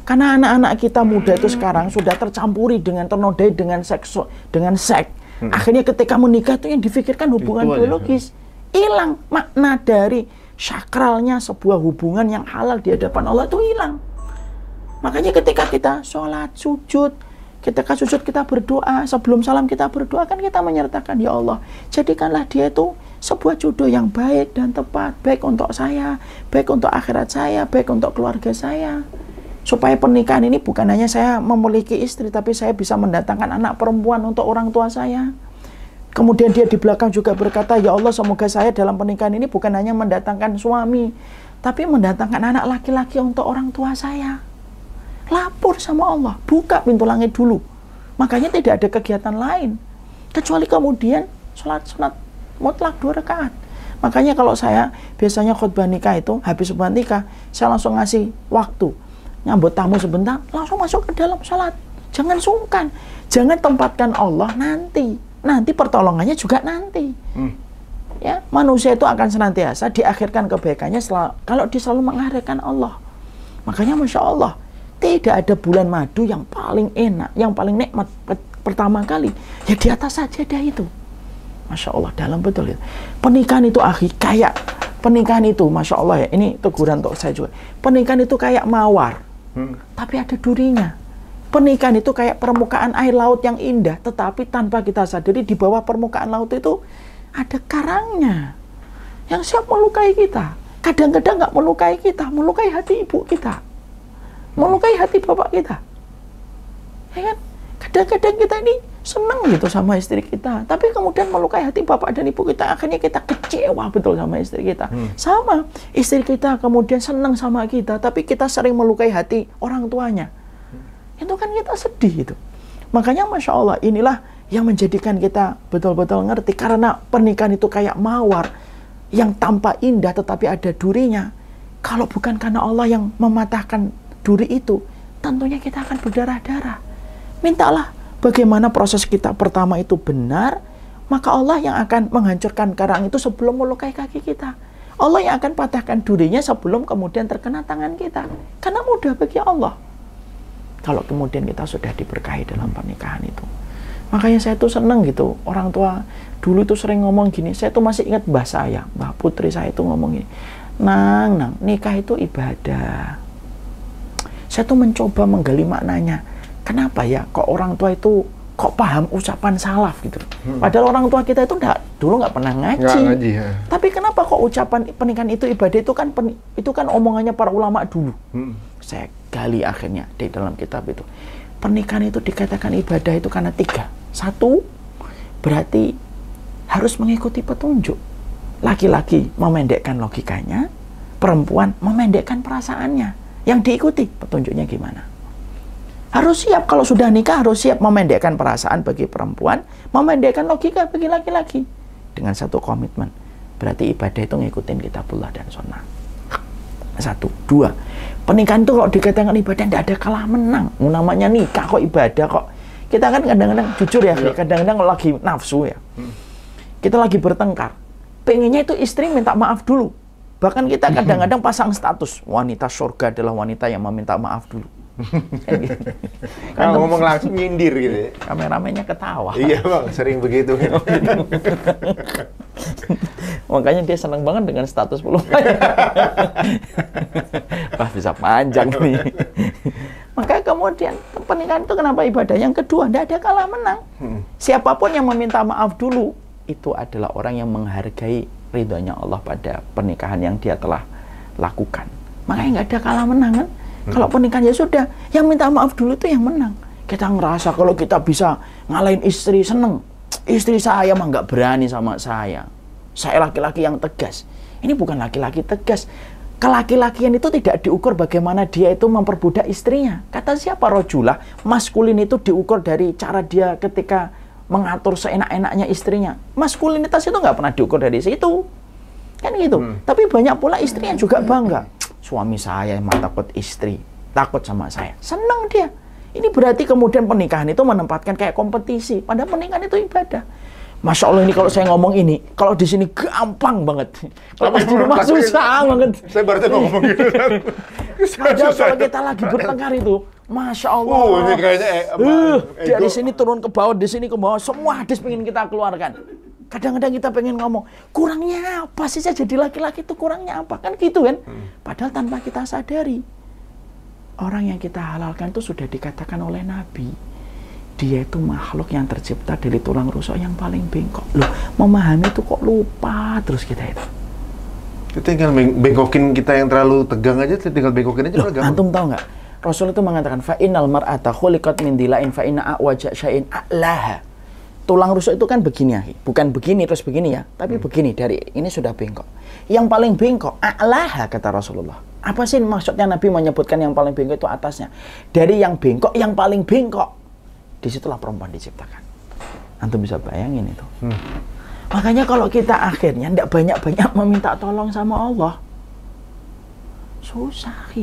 Karena anak-anak kita muda itu sekarang sudah tercampuri dengan ternodai dengan seks dengan seks. Akhirnya ketika menikah itu yang difikirkan hubungan biologis. Hilang makna dari sakralnya sebuah hubungan yang halal di hadapan Allah itu hilang. Makanya ketika kita sholat, sujud, ketika sujud kita berdoa, sebelum salam kita berdoa kan kita menyertakan ya Allah, jadikanlah dia itu sebuah jodoh yang baik dan tepat, baik untuk saya, baik untuk akhirat saya, baik untuk keluarga saya. Supaya pernikahan ini bukan hanya saya memiliki istri, tapi saya bisa mendatangkan anak perempuan untuk orang tua saya. Kemudian dia di belakang juga berkata, Ya Allah semoga saya dalam pernikahan ini bukan hanya mendatangkan suami, tapi mendatangkan anak laki-laki untuk orang tua saya lapor sama Allah, buka pintu langit dulu. Makanya tidak ada kegiatan lain kecuali kemudian sholat sunat mutlak dua rakaat. Makanya kalau saya biasanya khutbah nikah itu habis khutbah nikah saya langsung ngasih waktu nyambut tamu sebentar langsung masuk ke dalam sholat. Jangan sungkan, jangan tempatkan Allah nanti. Nanti pertolongannya juga nanti. Hmm. Ya, manusia itu akan senantiasa diakhirkan kebaikannya selalu, kalau dia selalu mengakhirkan Allah. Makanya masya Allah, tidak ada bulan madu yang paling enak, yang paling nikmat pertama kali. Ya di atas saja dah itu. Masya Allah, dalam betul itu. Pernikahan itu akhir kayak pernikahan itu, masya Allah ya. Ini teguran untuk saya juga. Pernikahan itu kayak mawar, hmm. tapi ada durinya. Pernikahan itu kayak permukaan air laut yang indah, tetapi tanpa kita sadari di bawah permukaan laut itu ada karangnya yang siap melukai kita. Kadang-kadang nggak melukai kita, melukai hati ibu kita melukai hati bapak kita. Ya kan? Kadang-kadang kita ini senang gitu sama istri kita, tapi kemudian melukai hati bapak dan ibu kita, akhirnya kita kecewa betul sama istri kita. Hmm. Sama, istri kita kemudian senang sama kita, tapi kita sering melukai hati orang tuanya. Hmm. Itu kan kita sedih itu. Makanya Masya Allah, inilah yang menjadikan kita betul-betul ngerti, karena pernikahan itu kayak mawar, yang tampak indah tetapi ada durinya. Kalau bukan karena Allah yang mematahkan duri itu, tentunya kita akan berdarah-darah. Mintalah bagaimana proses kita pertama itu benar, maka Allah yang akan menghancurkan karang itu sebelum melukai kaki kita. Allah yang akan patahkan durinya sebelum kemudian terkena tangan kita. Karena mudah bagi Allah. Kalau kemudian kita sudah diberkahi dalam pernikahan itu. Makanya saya tuh seneng gitu. Orang tua dulu tuh sering ngomong gini. Saya tuh masih ingat mbah saya, mbah putri saya tuh ngomong gini. Nang, nang, nikah itu ibadah. Saya tuh mencoba menggali maknanya. Kenapa ya kok orang tua itu kok paham ucapan salaf gitu. Padahal orang tua kita itu enggak, dulu nggak pernah ngaji. Nggak ngaji, ya. Tapi kenapa kok ucapan pernikahan itu ibadah itu kan pen- itu kan omongannya para ulama dulu. Hmm. Saya gali akhirnya di dalam kitab itu. Pernikahan itu dikatakan ibadah itu karena tiga. Satu, berarti harus mengikuti petunjuk. Laki-laki memendekkan logikanya, perempuan memendekkan perasaannya. Yang diikuti petunjuknya gimana. Harus siap kalau sudah nikah harus siap memendekkan perasaan bagi perempuan, memendekkan logika bagi laki-laki dengan satu komitmen. Berarti ibadah itu ngikutin kitabullah dan sunnah. Satu, dua. Pernikahan itu kalau dikatakan ibadah tidak ada kalah menang. Namanya nikah kok ibadah kok. Kita kan kadang-kadang jujur ya, kadang-kadang lagi nafsu ya. Kita lagi bertengkar. Pengennya itu istri minta maaf dulu. Bahkan kita kadang-kadang pasang status wanita surga adalah wanita yang meminta maaf dulu. Kan. Kalau ngomong langsung nyindir gitu ya. Kameramennya ketawa. iya bang, sering begitu. Makanya dia senang banget dengan status belum. Wah bisa panjang nih. Maka kemudian pernikahan itu kenapa ibadah? Yang kedua, tidak ada kalah menang. Siapa pun yang meminta maaf dulu, itu adalah orang yang menghargai ridhonya Allah pada pernikahan yang dia telah lakukan. Makanya nggak ada kalah menang kan? Kalau pernikahan ya sudah, yang minta maaf dulu itu yang menang. Kita ngerasa kalau kita bisa ngalahin istri seneng. Istri saya mah nggak berani sama saya. Saya laki-laki yang tegas. Ini bukan laki-laki tegas. Kelaki-lakian itu tidak diukur bagaimana dia itu memperbudak istrinya. Kata siapa rojulah, maskulin itu diukur dari cara dia ketika mengatur seenak-enaknya istrinya. Maskulinitas itu nggak pernah diukur dari situ. Kan gitu. Tapi banyak pula istri yang juga bangga. Suami saya emang takut istri, takut sama saya. Senang dia. Ini berarti kemudian pernikahan itu menempatkan kayak kompetisi. Padahal pernikahan itu ibadah. Masya Allah ini kalau saya ngomong ini, kalau di sini gampang banget. Kalau pas di rumah susah banget. Saya baru ngomong gitu. Padahal kalau kita lagi bertengkar itu, Masya Allah. Oh, ini kayaknya eh, Uh, dari ego. sini turun ke bawah, di sini ke bawah, semua hadis pengen kita keluarkan. Kadang-kadang kita pengen ngomong, kurangnya apa sih saya jadi laki-laki itu kurangnya apa? Kan gitu kan? Padahal tanpa kita sadari, orang yang kita halalkan itu sudah dikatakan oleh Nabi. Dia itu makhluk yang tercipta dari tulang rusuk yang paling bengkok. Loh, memahami itu kok lupa terus kita itu. Itu tinggal beng- bengkokin kita yang terlalu tegang aja, tinggal bengkokin aja Loh, antum tahu nggak? Rasul itu mengatakan fa innal mar'ata khuliqat min dilain fa inna a'waja syai'in a'laha. Tulang rusuk itu kan begini ya, bukan begini terus begini ya, tapi begini dari ini sudah bengkok. Yang paling bengkok a'laha kata Rasulullah. Apa sih maksudnya Nabi menyebutkan yang paling bengkok itu atasnya? Dari yang bengkok yang paling bengkok. Di situlah perempuan diciptakan. Antum bisa bayangin itu. Makanya kalau kita akhirnya tidak banyak-banyak meminta tolong sama Allah, susah.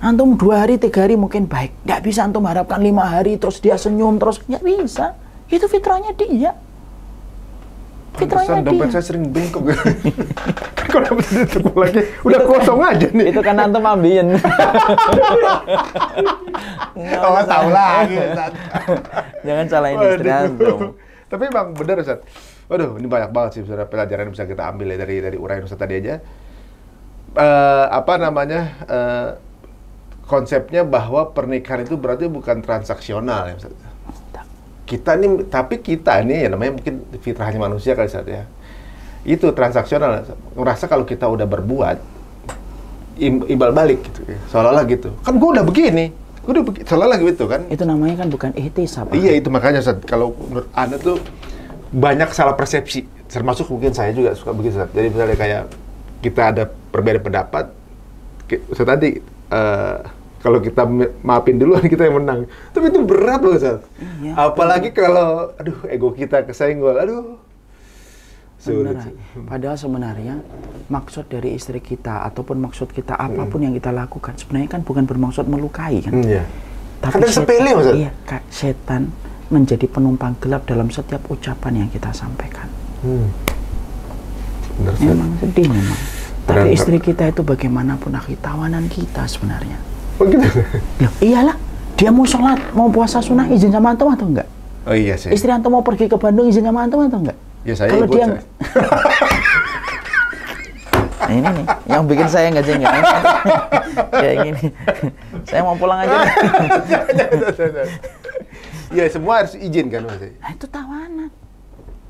Antum dua hari, tiga hari mungkin baik. Nggak bisa antum harapkan lima hari terus dia senyum terus. Nggak bisa. Itu fitrahnya dia. Fitrahnya Pantesan dompet dia. saya sering bengkok. Kalau dapat duit lagi, udah kosong aja nih. Itu kan antum ambien. Oh, tahu lagi. Ustaz. Jangan salahin istri antum. Tapi emang benar Ustaz. Waduh, ini banyak banget sih sebenarnya pelajaran yang bisa kita ambil ya dari dari uraian Ustaz tadi aja. Eh, apa namanya? eh, konsepnya bahwa pernikahan itu berarti bukan transaksional ya Ustaz. Kita nih, tapi kita nih ya namanya mungkin fitrahnya manusia kali Ustaz ya. Itu transaksional. Ngerasa kalau kita udah berbuat im- imbal balik gitu ya. Seolah-olah gitu. Kan gue udah begini. Gue udah begini. Seolah-olah gitu kan. Itu namanya kan bukan ihtisab. Iya itu makanya Ustaz, kalau menurut Anda tuh banyak salah persepsi, termasuk mungkin saya juga suka begitu Ustaz. Jadi misalnya kayak kita ada perbedaan pendapat, Ustaz tadi eh, kalau kita maafin duluan kita yang menang, tapi itu berat loh Ustaz. Iya, Apalagi kalau, aduh ego kita kesenggol, aduh. Beneran. Padahal sebenarnya maksud dari istri kita ataupun maksud kita apa pun yang kita lakukan sebenarnya kan bukan bermaksud melukai kan. Hmm, iya. Tapi Kadang setan- sepele. Iya, Kak, setan menjadi penumpang gelap dalam setiap ucapan yang kita sampaikan. Hmm. Ustaz. Memang sedih memang. Tapi Benar, istri kita itu bagaimanapun akhi tawanan kita sebenarnya. Begitu. Loh, iyalah, dia mau sholat, mau puasa sunnah izin sama antum atau enggak? Oh iya sih. Istri antum mau pergi ke Bandung izin sama antum atau enggak? Ya saya Kalau dia saya. Nah, ini nih yang bikin saya nggak jengkel. Kayak gini. saya mau pulang aja. Iya semua harus izin kan mas. Nah, itu tawanan.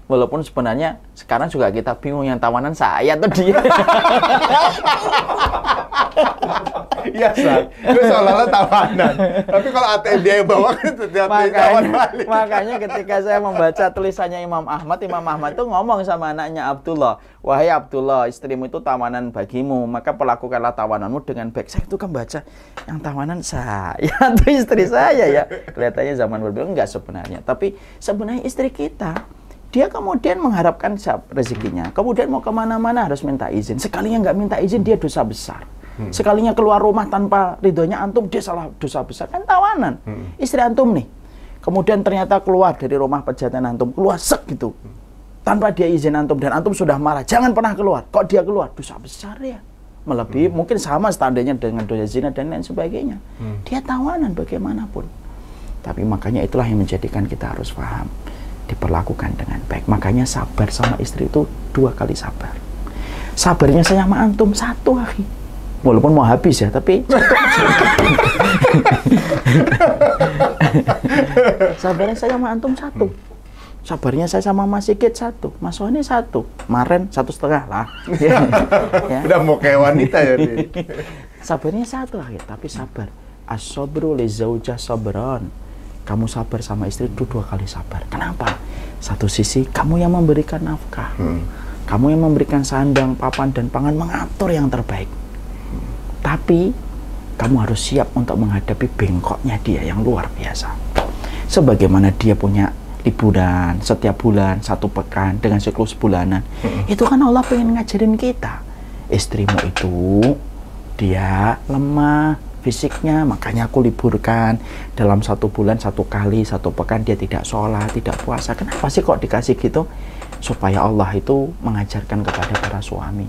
Walaupun sebenarnya sekarang juga kita bingung yang tawanan saya atau dia. Iya Sat. Itu seolah-olah tawanan. Tapi kalau ATM dia yang bawa kan ternyata tawan makanya, balik. makanya ketika saya membaca tulisannya Imam Ahmad, Imam Ahmad itu ngomong sama anaknya Abdullah, wahai Abdullah, istrimu itu tawanan bagimu, maka perlakukanlah tawananmu dengan baik. Saya itu kan baca yang tawanan saya atau istri saya ya. Kelihatannya zaman berbeda enggak sebenarnya, tapi sebenarnya istri kita dia kemudian mengharapkan rezekinya. Kemudian mau ke mana-mana harus minta izin. Sekalinya nggak minta izin dia dosa besar. Sekalinya keluar rumah tanpa ridhonya antum dia salah dosa besar kan tawanan. Istri antum nih. Kemudian ternyata keluar dari rumah pejantan antum keluar sek gitu. Tanpa dia izin antum dan antum sudah marah. Jangan pernah keluar. Kok dia keluar? Dosa besar ya. Melebihi mungkin sama standarnya dengan dosa zina dan lain sebagainya. Dia tawanan bagaimanapun. Tapi makanya itulah yang menjadikan kita harus paham diperlakukan dengan baik. Makanya sabar sama istri itu dua kali sabar. Sabarnya saya sama antum satu akhi. Walaupun mau habis ya, tapi sabarnya saya sama antum satu. Sabarnya saya sama Mas Sigit satu, Mas Sony satu, Maren satu setengah lah. ya. Ya. Udah mau kayak wanita ya. Sabarnya satu akhir, tapi sabar. As-sabru li zaujah sabron. Kamu sabar sama istri itu dua kali sabar. Kenapa? Satu sisi kamu yang memberikan nafkah. Kamu yang memberikan sandang, papan, dan pangan mengatur yang terbaik. Tapi kamu harus siap untuk menghadapi bengkoknya dia yang luar biasa. Sebagaimana dia punya liburan setiap bulan, satu pekan, dengan siklus bulanan. Itu kan Allah pengen ngajarin kita. Istrimu itu dia lemah fisiknya, makanya aku liburkan dalam satu bulan satu kali, satu pekan dia tidak sholat, tidak puasa. Kenapa sih kok dikasih gitu? Supaya Allah itu mengajarkan kepada para suami.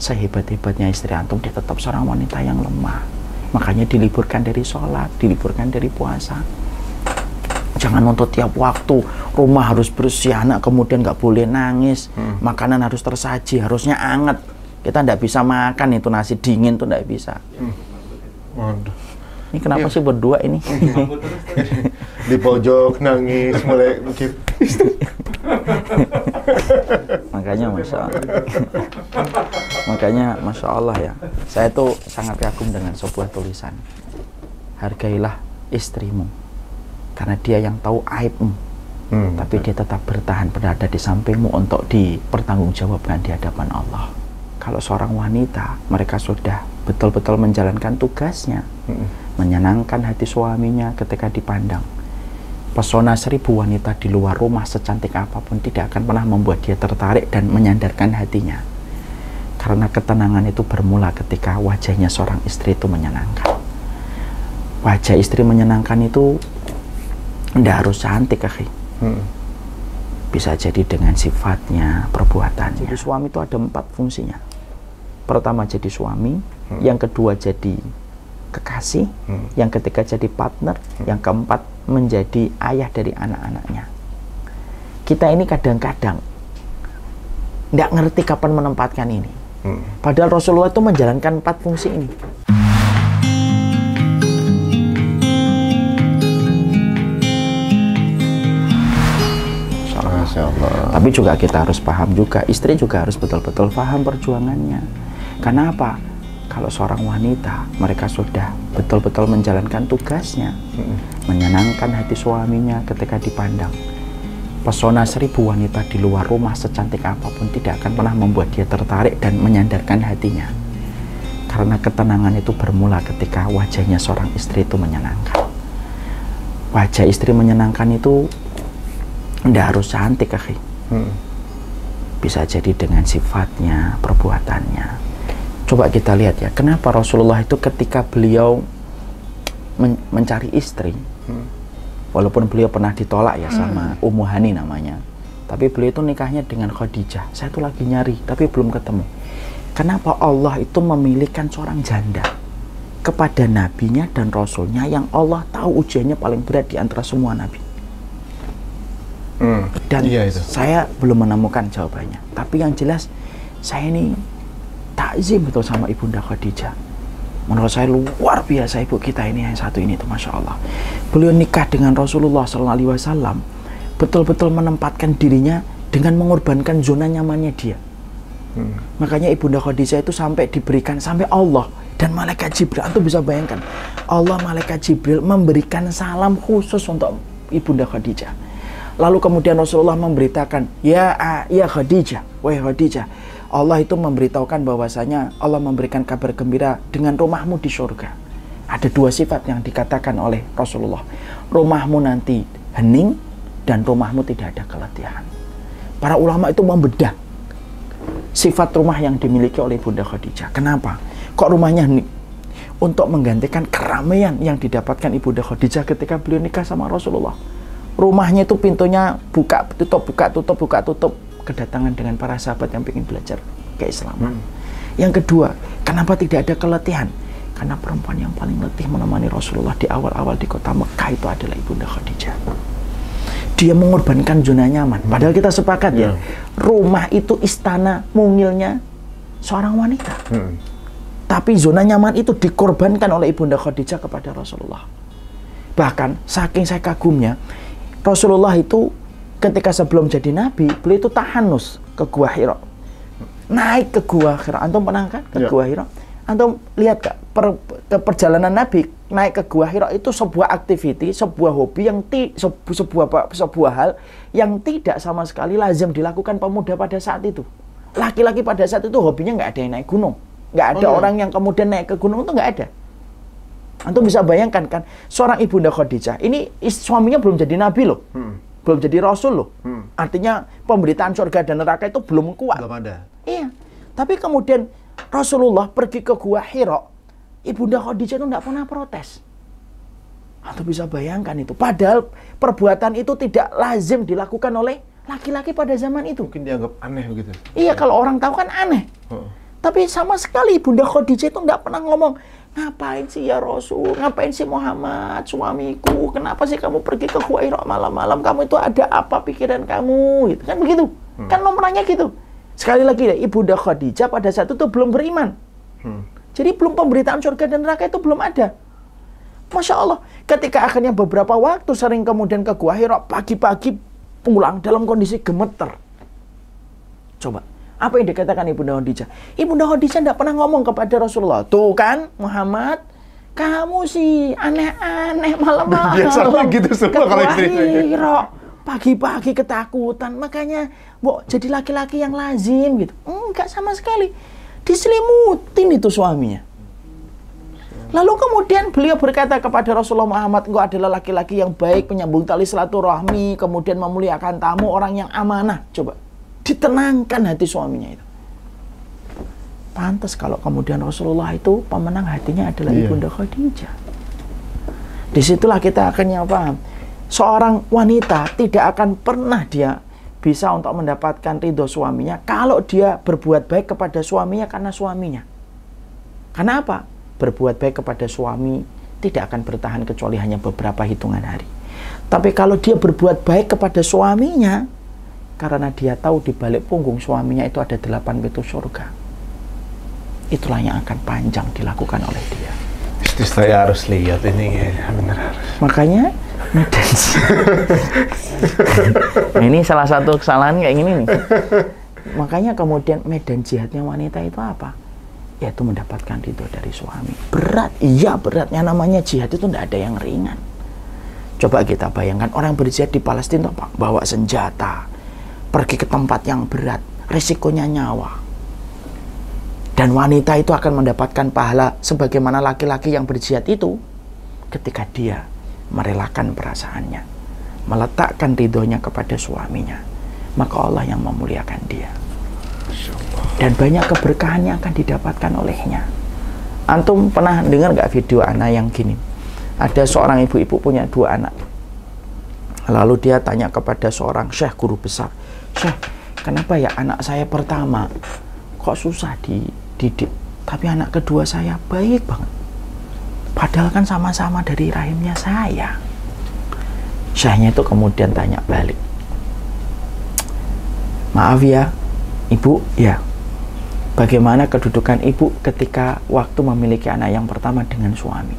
Sehebat-hebatnya istri antum, dia tetap seorang wanita yang lemah. Makanya diliburkan dari sholat, diliburkan dari puasa. Jangan untuk tiap waktu rumah harus bersih, anak kemudian nggak boleh nangis, makanan harus tersaji, harusnya anget. Kita nggak bisa makan itu nasi dingin tuh nggak bisa. Waduh. Ini kenapa Iya. sih berdua ini? Di pojok nangis mulai mikir. Makanya masya Allah. Makanya masya Allah ya. Saya tuh sangat kagum dengan sebuah tulisan. Hargailah istrimu karena dia yang tahu aibmu. Hmm. Tapi dia tetap bertahan berada di sampingmu untuk dipertanggungjawabkan di hadapan Allah. Kalau seorang wanita, mereka sudah betul-betul menjalankan tugasnya, menyenangkan hati suaminya ketika dipandang. Pesona seribu wanita di luar rumah secantik apa pun tidak akan pernah membuat dia tertarik dan menyandarkan hatinya. Karena ketenangan itu bermula ketika wajahnya seorang istri itu menyenangkan. Wajah istri menyenangkan itu tidak harus cantik, akhi Hmm. bisa jadi dengan sifatnya, perbuatannya. Jadi suami itu ada empat fungsinya. Pertama jadi suami, yang kedua jadi kekasih, yang ketiga jadi partner, yang keempat menjadi ayah dari anak-anaknya. Kita ini kadang-kadang tidak ngerti kapan menempatkan ini. Hmm. Padahal Rasulullah itu menjalankan empat fungsi ini. Tapi juga kita harus paham juga, istri juga harus betul-betul paham perjuangannya. Karena apa? Kalau seorang wanita, mereka sudah betul-betul menjalankan tugasnya, menyenangkan hati suaminya ketika dipandang. Pesona seribu wanita di luar rumah secantik apa pun tidak akan pernah membuat dia tertarik dan menyandarkan hatinya. Karena ketenangan itu bermula ketika wajahnya seorang istri itu menyenangkan. Wajah istri menyenangkan itu tidak harus cantik, akhi. Hmm. Bisa jadi dengan sifatnya, perbuatannya. Coba kita lihat ya, kenapa Rasulullah itu ketika beliau men- mencari istri, walaupun beliau pernah ditolak ya sama Ummu Hani namanya, tapi beliau itu nikahnya dengan Khadijah. Saya tuh lagi nyari, tapi belum ketemu. Kenapa Allah itu memilihkan seorang janda kepada nabinya dan rasulnya yang Allah tahu ujiannya paling berat di antara semua nabi? Hmm. Dan Iya itu. saya belum menemukan jawabannya. Tapi yang jelas saya ini takzim betul sama Ibunda Khadijah. Menurut saya luar biasa ibu kita ini yang satu ini tuh masya Allah. Beliau nikah dengan Rasulullah Sallallahu Alaihi Wasallam betul-betul menempatkan dirinya dengan mengorbankan zona nyamannya dia. Makanya Ibunda Khadijah itu sampai diberikan sampai Allah dan malaikat Jibril. Antum bisa bayangkan Allah malaikat Jibril memberikan salam khusus untuk Ibunda Khadijah. Lalu kemudian Rasulullah memberitakan, ya ya Khadijah, wahai Khadijah, Allah itu memberitahukan bahwasanya Allah memberikan kabar gembira dengan rumahmu di surga. Ada dua sifat yang dikatakan oleh Rasulullah. Rumahmu nanti hening dan rumahmu tidak ada keletihan. Para ulama itu membedah sifat rumah yang dimiliki oleh Bunda Khadijah. Kenapa? Kok rumahnya hening? Untuk menggantikan keramaian yang didapatkan Ibunda Khadijah ketika beliau nikah sama Rasulullah. Rumahnya itu pintunya buka tutup buka tutup buka tutup kedatangan dengan para sahabat yang ingin belajar keislaman. Yang kedua, kenapa tidak ada keletihan? Karena perempuan yang paling letih menemani Rasulullah di awal-awal di kota Mekah itu adalah Ibunda Khadijah. Dia mengorbankan zona nyaman. Padahal kita sepakat ya, Ya. rumah itu istana mungilnya seorang wanita. Hmm. Tapi zona nyaman itu dikorbankan oleh Ibunda Khadijah kepada Rasulullah. Bahkan saking saya kagumnya, Rasulullah itu ketika sebelum jadi nabi, beliau itu tahanus ke Gua Hira. Naik ke Gua Hira. Antum pernah kan ke Ya. Gua Hira? Antum lihat Kak, per, ke perjalanan Nabi naik ke Gua Hira itu sebuah aktiviti, sebuah hobi yang ti, sebu- sebuah sebuah hal yang tidak sama sekali lazim dilakukan pemuda pada saat itu. Laki-laki pada saat itu hobinya nggak ada yang naik gunung, nggak ada Oh, iya. orang yang kemudian naik ke gunung itu nggak ada. Antum bisa bayangkan kan, seorang ibunda Khadijah ini is- suaminya belum jadi nabi loh, Hmm. Belum jadi rasul loh. Hmm. Artinya pemberitaan surga dan neraka itu belum kuat. Belum ada. Iya. Tapi kemudian Rasulullah pergi ke Gua Hira, Ibunda Khadijah itu tidak pernah protes. Atau bisa bayangkan itu. Padahal perbuatan itu tidak lazim dilakukan oleh laki-laki pada zaman itu. Mungkin dianggap aneh begitu. Iya, kalau orang tahu kan aneh. Oh. Tapi sama sekali Bunda Khadijah itu nggak pernah ngomong, ngapain sih ya Rasul, ngapain sih Muhammad, suamiku, kenapa sih kamu pergi ke Hira malam-malam, kamu itu ada apa pikiran kamu, gitu kan begitu. Kan nomornya gitu. Sekali lagi ya, Ibunda Khadijah pada saat itu belum beriman. Hmm. Jadi belum pemberitaan surga dan neraka itu belum ada. Masya Allah, ketika akhirnya beberapa waktu sering kemudian ke Gua pagi-pagi pulang dalam kondisi gemeter. Coba, apa yang dikatakan Ibunda Khadijah? Ibunda Khadijah tidak pernah ngomong kepada Rasulullah. Tuh kan, Muhammad, kamu sih aneh-aneh malam-malam. Biasanya gitu semua kalau istri. Pagi-pagi ketakutan, makanya Mbok jadi laki-laki yang lazim gitu. Enggak sama sekali. Diselimutin itu suaminya. Lalu kemudian beliau berkata kepada Rasulullah Muhammad, engkau adalah laki-laki yang baik, penyambung tali silaturahmi, kemudian memuliakan tamu, orang yang amanah. Coba, ditenangkan hati suaminya itu. Pantas kalau kemudian Rasulullah itu pemenang hatinya adalah Iya. Ibunda Khadijah. Di situlah kita akhirnya paham. Seorang wanita tidak akan pernah dia bisa untuk mendapatkan ridho suaminya kalau dia berbuat baik kepada suaminya karena suaminya. Karena apa? Berbuat baik kepada suami tidak akan bertahan kecuali hanya beberapa hitungan hari. Tapi kalau dia berbuat baik kepada suaminya, karena dia tahu di balik punggung suaminya itu ada delapan pintu surga. Itulah yang akan panjang dilakukan oleh dia. Istri saya harus lihat ini kayaknya bener harus. Makanya medan nah, ini salah satu kesalahan kayak gini nih. Makanya kemudian medan jihadnya wanita itu apa? Yaitu mendapatkan ridho dari suami. Berat, iya beratnya namanya jihad itu tidak ada yang ringan. Coba kita bayangkan orang berjihad di Palestina? Bawa senjata, pergi ke tempat yang berat, risikonya nyawa. Dan wanita itu akan mendapatkan pahala sebagaimana laki-laki yang berjihad itu ketika dia merelakan perasaannya, meletakkan ridhonya kepada suaminya, maka Allah yang memuliakan dia. Dan banyak keberkahan yang akan didapatkan olehnya. Antum pernah dengar nggak video anak yang gini? Ada seorang ibu-ibu punya dua anak. Lalu dia tanya kepada seorang syekh guru besar, Syekh, kenapa ya anak saya pertama kok susah dididik, tapi anak kedua saya baik banget. Padahal kan sama-sama dari rahimnya saya. Syekhnya itu kemudian tanya balik. Maaf ya, ibu, ya. Bagaimana kedudukan ibu ketika waktu memiliki anak yang pertama dengan suami?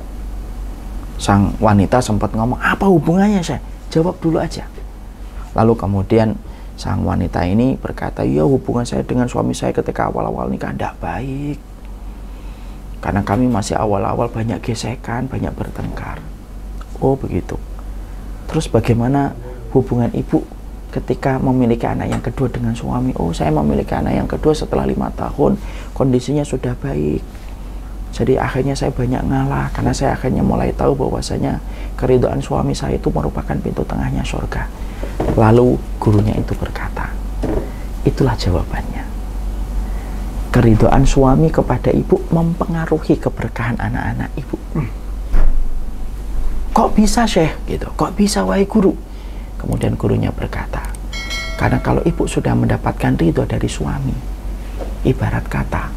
Sang wanita sempat ngomong, apa hubungannya saya? Jawab dulu aja. Lalu kemudian sang wanita ini berkata, ya hubungan saya dengan suami saya ketika awal-awal nikah tidak baik. Karena kami masih awal-awal banyak gesekan, banyak bertengkar. Oh begitu. Terus bagaimana hubungan ibu ketika memiliki anak yang kedua dengan suami oh saya memiliki anak yang kedua setelah lima tahun kondisinya sudah baik jadi akhirnya saya banyak ngalah karena saya akhirnya mulai tahu bahwasanya keridhaan suami saya itu merupakan pintu tengahnya surga lalu gurunya itu berkata itulah jawabannya. Keridhaan suami kepada ibu mempengaruhi keberkahan anak-anak ibu. Kok bisa syekh? Gitu. Kok bisa wahai guru? Kemudian gurunya berkata, karena kalau ibu sudah mendapatkan ridho dari suami, ibarat kata,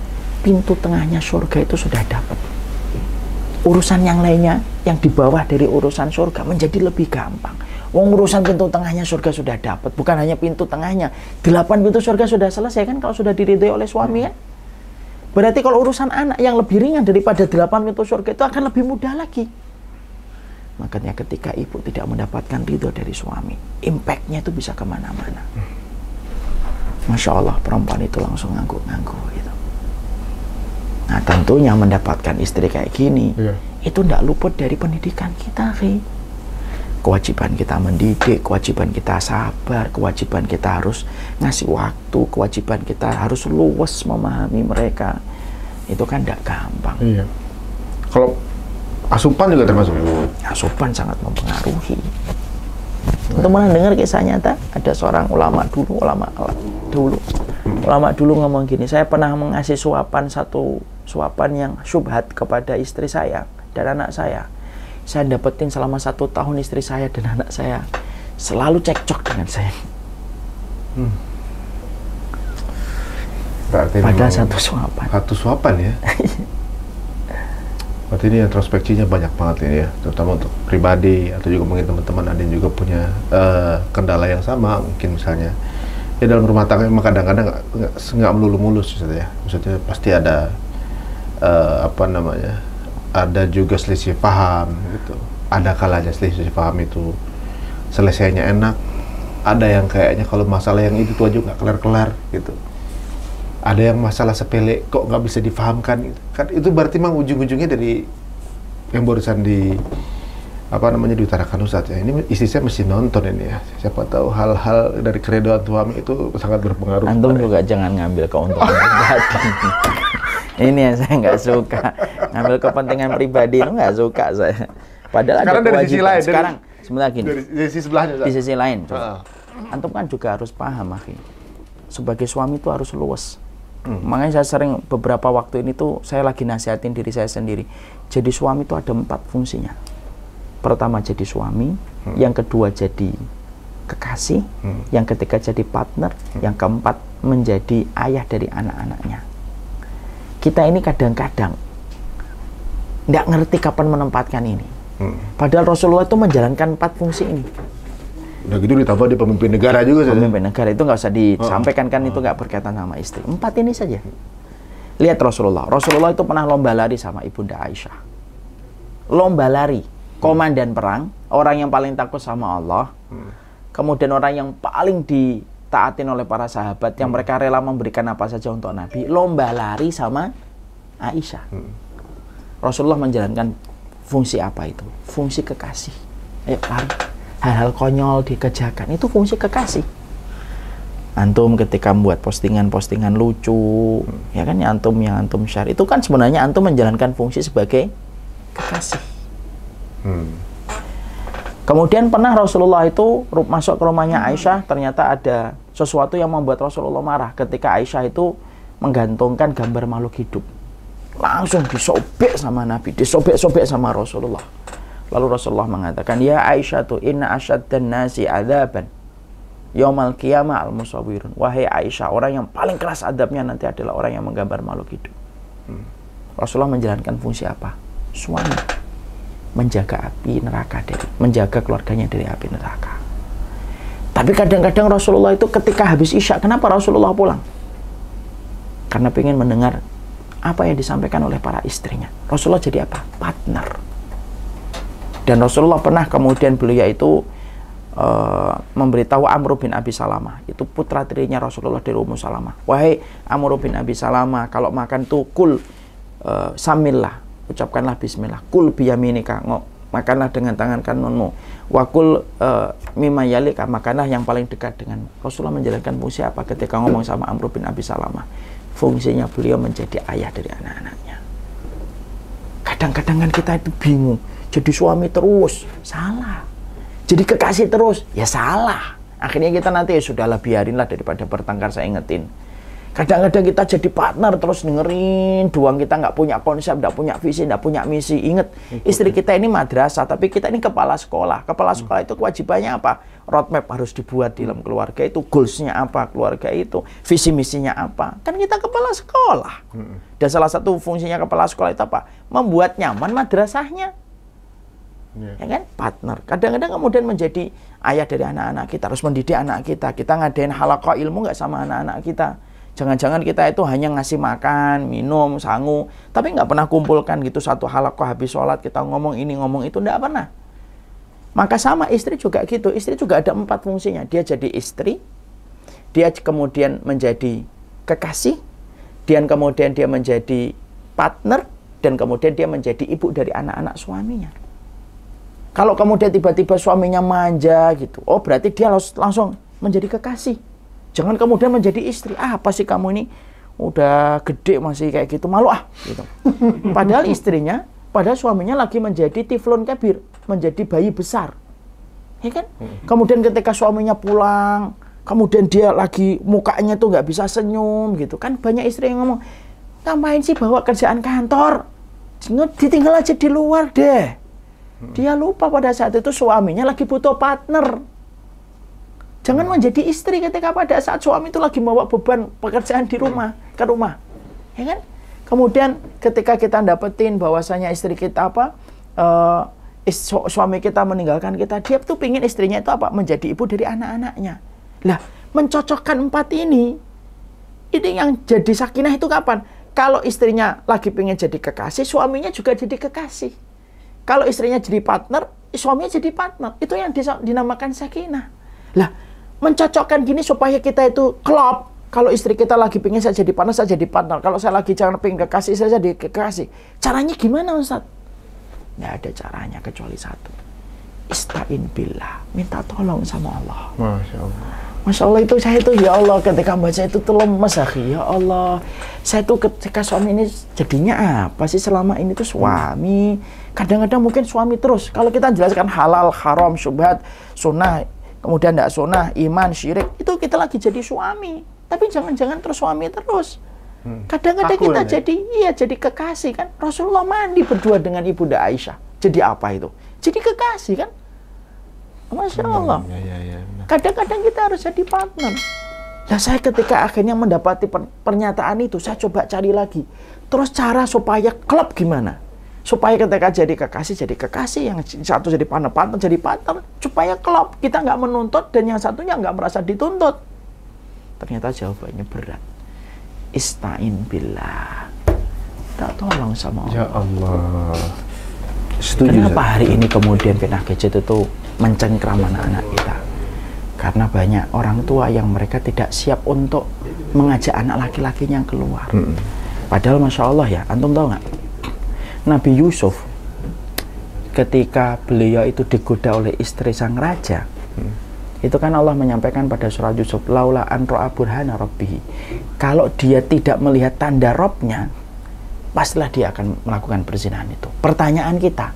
pintu tengahnya surga itu sudah dapat. Urusan yang lainnya, yang di bawah dari urusan surga menjadi lebih gampang. Wong urusan pintu tengahnya surga sudah dapat, bukan hanya pintu tengahnya. Delapan pintu surga sudah selesai kan kalau sudah diridhoi oleh suami ya. Berarti kalau urusan anak yang lebih ringan daripada delapan pintu surga itu akan lebih mudah lagi. Makanya ketika ibu tidak mendapatkan ridho dari suami, impactnya itu bisa ke mana-mana. Masya Allah perempuan itu langsung ngangguk-ngangguk gitu. Nah tentunya mendapatkan istri kayak gini, yeah. itu tidak luput dari pendidikan kita, Ki. Kewajiban kita mendidik, kewajiban kita sabar, kewajiban kita harus ngasih waktu, kewajiban kita harus luwes memahami mereka. Itu kan tidak gampang. Iya. Kalau Asupan juga termasuk? Asupan sangat mempengaruhi. Untuk mana dengar kisah nyata, ada seorang ulama dulu, ulama dulu, ulama dulu ngomong gini, saya pernah mengasih suapan satu suapan yang syubhat kepada istri saya dan anak saya. Saya dapetin selama satu tahun istri saya dan anak saya selalu cekcok dengan saya. Hmm. Berarti Pada satu suapan. Satu suapan ya? Berarti ini introspeksinya banyak banget ini ya, terutama untuk pribadi atau juga mungkin teman-teman ada yang juga punya uh, kendala yang sama, mungkin misalnya ya dalam rumah tangga memang kadang-kadang nggak melulu mulus ya, maksudnya pasti ada uh, apa namanya, ada juga selisih paham gitu, ada kalanya selisih paham itu selesainya enak, ada yang kayaknya kalau masalah yang itu tuh aja nggak kelar-kelar gitu. Ada yang masalah sepele kok nggak bisa difahamkan gitu. kan itu berarti memang ujung-ujungnya dari yang barusan di apa namanya diutarakan Ustaz ya. Ini istri saya mesti nonton ini ya. Siapa tahu hal-hal dari keredoan suami itu sangat berpengaruh. Antum juga jangan ngambil keuntungan ini yang saya nggak suka ngambil kepentingan pribadi itu nggak suka saya padahal sekarang ada dari sisi lain sekarang sebentar gini dari, dari sisi sebelahnya di sisi lain coba. antum kan juga harus paham akhi sebagai suami itu harus luas Hmm. Makanya saya sering beberapa waktu ini tuh saya lagi nasihatin diri saya sendiri. Jadi suami itu ada empat fungsinya. Pertama jadi suami, hmm. yang kedua jadi kekasih, hmm. yang ketiga jadi partner, hmm. yang keempat menjadi ayah dari anak-anaknya. Kita ini kadang-kadang nggak ngerti kapan menempatkan ini. Hmm. Padahal Rasulullah itu menjalankan empat fungsi ini. Udah gitu ditambah di pemimpin negara juga saja. Pemimpin negara itu nggak usah disampaikan kan oh. itu nggak berkaitan sama istri. Empat ini saja. Lihat Rasulullah. Rasulullah itu pernah lomba lari sama ibunda Aisyah. Lomba lari, komandan perang, orang yang paling takut sama Allah. Hmm. Kemudian orang yang paling ditaatin oleh para sahabat yang hmm. mereka rela memberikan apa saja untuk Nabi. Lomba lari sama Aisyah. Hmm. Rasulullah menjalankan fungsi apa itu? Fungsi kekasih. Ayo lari hal-hal konyol dikerjakan itu fungsi kekasih antum ketika membuat postingan-postingan lucu hmm. ya kan ya antum yang antum share itu kan sebenarnya antum menjalankan fungsi sebagai kekasih hmm. kemudian pernah Rasulullah itu masuk ke rumahnya Aisyah ternyata ada sesuatu yang membuat Rasulullah marah ketika Aisyah itu menggantungkan gambar makhluk hidup langsung disobek sama Nabi disobek-sobek sama Rasulullah Lalu Rasulullah mengatakan, Ya Aisyah tu inna dan nasi adaban. Yaumal qiyamah al musawirun. Wahai Aisyah, orang yang paling keras adabnya nanti adalah orang yang menggambar makhluk hidup. Hmm. Rasulullah menjalankan fungsi apa? Suami. Menjaga api neraka dari, menjaga keluarganya dari api neraka. Tapi kadang-kadang Rasulullah itu ketika habis isya, kenapa Rasulullah pulang? Karena ingin mendengar apa yang disampaikan oleh para istrinya. Rasulullah jadi apa? Partner. Dan Rasulullah pernah kemudian beliau itu uh, memberitahu Amr bin Abi Salamah. Itu putra tirinya Rasulullah dari Ummu Salamah. Wahai Amr bin Abi Salamah, kalau makan tuh kul uh, samillah. Ucapkanlah bismillah. Kul biyaminika. Makanlah dengan tangan kananmu wakul uh, mimma yalika makanlah yang paling dekat dengan Rasulullah menjalankan fungsi apa ketika ngomong sama Amr bin Abi Salamah fungsinya beliau menjadi ayah dari anak-anaknya. Kadang-kadang kan kita itu bingung jadi suami terus salah. Jadi kekasih terus ya salah. Akhirnya kita nanti ya sudahlah biarinlah daripada bertengkar saya ingetin Kadang-kadang kita jadi partner terus dengerin doang kita nggak punya konsep, nggak punya visi, nggak punya misi. Ingat, istri kita ini madrasah, tapi kita ini kepala sekolah. Kepala hmm. sekolah itu kewajibannya apa? Roadmap harus dibuat di dalam keluarga itu, goalsnya apa keluarga itu, visi misinya apa. Kan kita kepala sekolah. Hmm. Dan salah satu fungsinya kepala sekolah itu apa? Membuat nyaman madrasahnya. Yeah. Ya kan? Partner. Kadang-kadang kemudian menjadi ayah dari anak-anak kita, harus mendidik anak kita. Kita ngadain halakah ilmu nggak sama anak-anak kita Jangan-jangan kita itu hanya ngasih makan, minum, sangu, tapi nggak pernah kumpulkan gitu satu halakoh habis sholat kita ngomong ini ngomong itu nggak pernah. Maka sama istri juga gitu. Istri juga ada empat fungsinya. Dia jadi istri, dia kemudian menjadi kekasih, dan kemudian dia menjadi partner, dan kemudian dia menjadi ibu dari anak-anak suaminya. Kalau kemudian tiba-tiba suaminya manja gitu, oh berarti dia langsung menjadi kekasih Jangan kemudian menjadi istri. Ah, apa sih kamu ini udah gede masih kayak gitu malu ah gitu. Padahal istrinya, padahal suaminya lagi menjadi tiflon kabir, menjadi bayi besar. Ya kan? Hmm. Kemudian ketika suaminya pulang, kemudian dia lagi mukanya tuh nggak bisa senyum gitu kan banyak istri yang ngomong ngapain sih bawa kerjaan kantor ditinggal aja di luar deh hmm. dia lupa pada saat itu suaminya lagi butuh partner Jangan menjadi istri ketika pada saat suami itu lagi bawa beban pekerjaan di rumah, ke rumah. Ya kan? Kemudian ketika kita dapetin bahwasanya istri kita apa, uh, su suami kita meninggalkan kita, dia tuh pingin istrinya itu apa? Menjadi ibu dari anak-anaknya. Lah, mencocokkan empat ini, ini yang jadi sakinah itu kapan? Kalau istrinya lagi pengen jadi kekasih, suaminya juga jadi kekasih. Kalau istrinya jadi partner, suaminya jadi partner. Itu yang dinamakan sakinah. Lah, mencocokkan gini supaya kita itu klop. Kalau istri kita lagi pengen saya jadi partner, saya jadi partner. Kalau saya lagi jangan pengen kekasih, saya jadi kekasih. Caranya gimana Ustaz? Nggak ada caranya kecuali satu. Ista'in billah. Minta tolong sama Allah. Masya Allah. Masya Allah itu saya itu ya Allah ketika baca itu tuh lemes ya Allah saya tuh ketika suami ini jadinya apa sih selama ini tuh suami kadang-kadang mungkin suami terus kalau kita jelaskan halal haram syubhat sunnah kemudian tidak sunnah, iman, syirik, itu kita lagi jadi suami. Tapi jangan-jangan terus suami terus. Hmm. Kadang-kadang hmm. kita ya? jadi, iya jadi kekasih kan. Rasulullah mandi berdua dengan ibunda Aisyah. Jadi apa itu? Jadi kekasih kan. Masya hmm, Allah. Ya, ya, ya. Kadang-kadang kita harus jadi partner. Ya saya ketika akhirnya mendapati pernyataan itu, saya coba cari lagi. Terus cara supaya klub gimana? Supaya ketika jadi kekasih jadi kekasih. Yang satu jadi partner partner jadi partner supaya klop kita nggak menuntut dan yang satunya nggak merasa dituntut. Ternyata jawabannya berat. Istain billah. Tak tolong sama Allah ya Allah. Setuju, kenapa hari ini kemudian fitnah gadget itu mencengkram anak-anak kita? Karena banyak orang tua yang mereka tidak siap untuk mengajak anak laki-lakinya keluar. Hmm. padahal masya Allah ya antum tahu nggak Nabi Yusuf ketika beliau itu digoda oleh istri sang raja hmm. itu kan Allah menyampaikan pada surat Yusuf laula an ro'a burhana rabbihi. Kalau dia tidak melihat tanda robnya pastilah dia akan melakukan perzinahan itu. Pertanyaan kita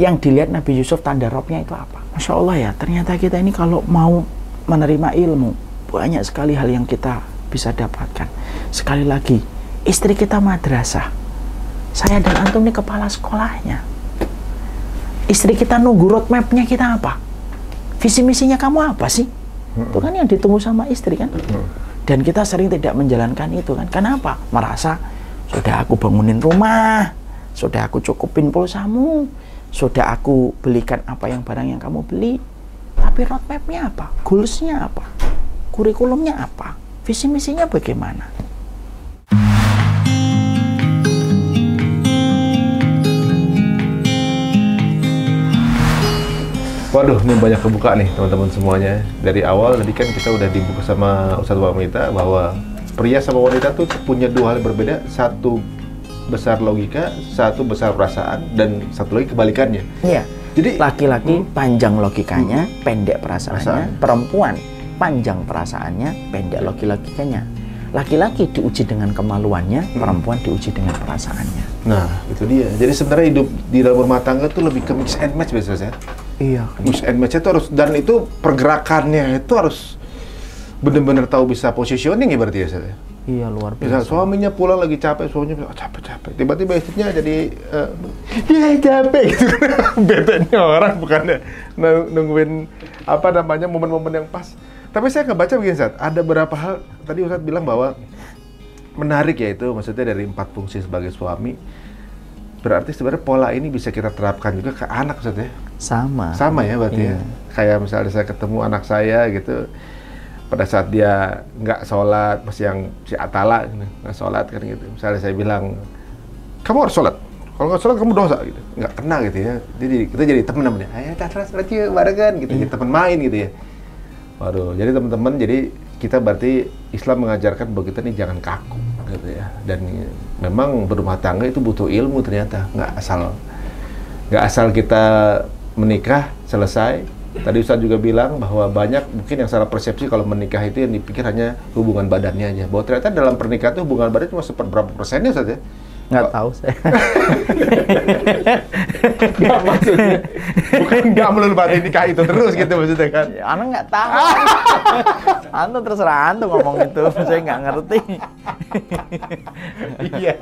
yang dilihat Nabi Yusuf tanda robnya itu apa? Masya Allah ya ternyata kita ini kalau mau menerima ilmu banyak sekali hal yang kita bisa dapatkan. Sekali lagi istri kita madrasah saya dan antum ini kepala sekolahnya. Istri kita nunggu roadmapnya kita apa? Visi misinya kamu apa sih? Hmm. Itu kan yang ditunggu sama istri kan? Hmm. Dan kita sering tidak menjalankan itu kan? Kenapa? Merasa sudah aku bangunin rumah, sudah aku cukupin pulsamu, sudah aku belikan apa yang barang yang kamu beli, tapi Tapi roadmap-nya apa? Goals-nya apa? Kurikulumnya apa? Visi misinya bagaimana? Waduh, ini banyak kebuka nih teman-teman semuanya. Dari awal tadi kan kita udah dibuka sama Ustadz Wanita bahwa pria sama wanita tuh punya dua hal yang berbeda. Satu besar logika, satu besar perasaan, dan satu lagi kebalikannya. Iya. Jadi Laki-laki panjang logikanya, pendek perasaannya. Perasaan. Perempuan panjang perasaannya, pendek logikanya. Laki-laki diuji dengan kemaluannya, perempuan diuji dengan perasaannya. Nah, itu dia. Jadi sebenarnya hidup di dalam rumah tangga tuh lebih ke mix and match biasanya. Iya. Mix and match itu harus dan itu pergerakannya itu harus benar-benar tahu bisa positioning ya berarti ya saya. Iya luar biasa. suaminya pulang lagi capek, suaminya bilang, "Ah, capek-capek. Tiba-tiba istrinya jadi, eh, ya capek gitu. Betenya orang bukannya nung- nungguin apa namanya momen-momen yang pas. Tapi saya kebaca begini, Ustaz. Ada beberapa hal, tadi Ustaz bilang bahwa menarik ya itu, maksudnya dari empat fungsi sebagai suami. Berarti sebenarnya pola ini bisa kita terapkan juga ke anak, Ustaz ya? Sama. Sama ya berarti ya. Iya. Kayak misalnya saya ketemu anak saya gitu, pada saat dia nggak sholat, masih yang si Atala nggak sholat kan gitu. Misalnya saya bilang, kamu harus sholat. Kalau nggak sholat kamu dosa gitu. Nggak kena gitu ya. Jadi kita jadi teman namanya. Ayo kita sholat yuk barengan gitu. Jadi teman main gitu ya. Waduh, jadi teman-teman, jadi kita berarti Islam mengajarkan bahwa kita nih jangan kaku gitu ya. Dan memang berumah tangga itu butuh ilmu ternyata, nggak asal nggak asal kita menikah selesai. Tadi Ustaz juga bilang bahwa banyak mungkin yang salah persepsi kalau menikah itu yang dipikir hanya hubungan badannya aja. Bahwa ternyata dalam pernikahan itu hubungan badan cuma seperberapa persennya Ustaz Nggak tahu saya. Nggak maksudnya. Bukan nggak melulu berarti nikah itu terus gitu maksudnya kan. Ya, Anda nggak tahu. Antum terserah antum ngomong itu. Saya nggak ngerti. iya.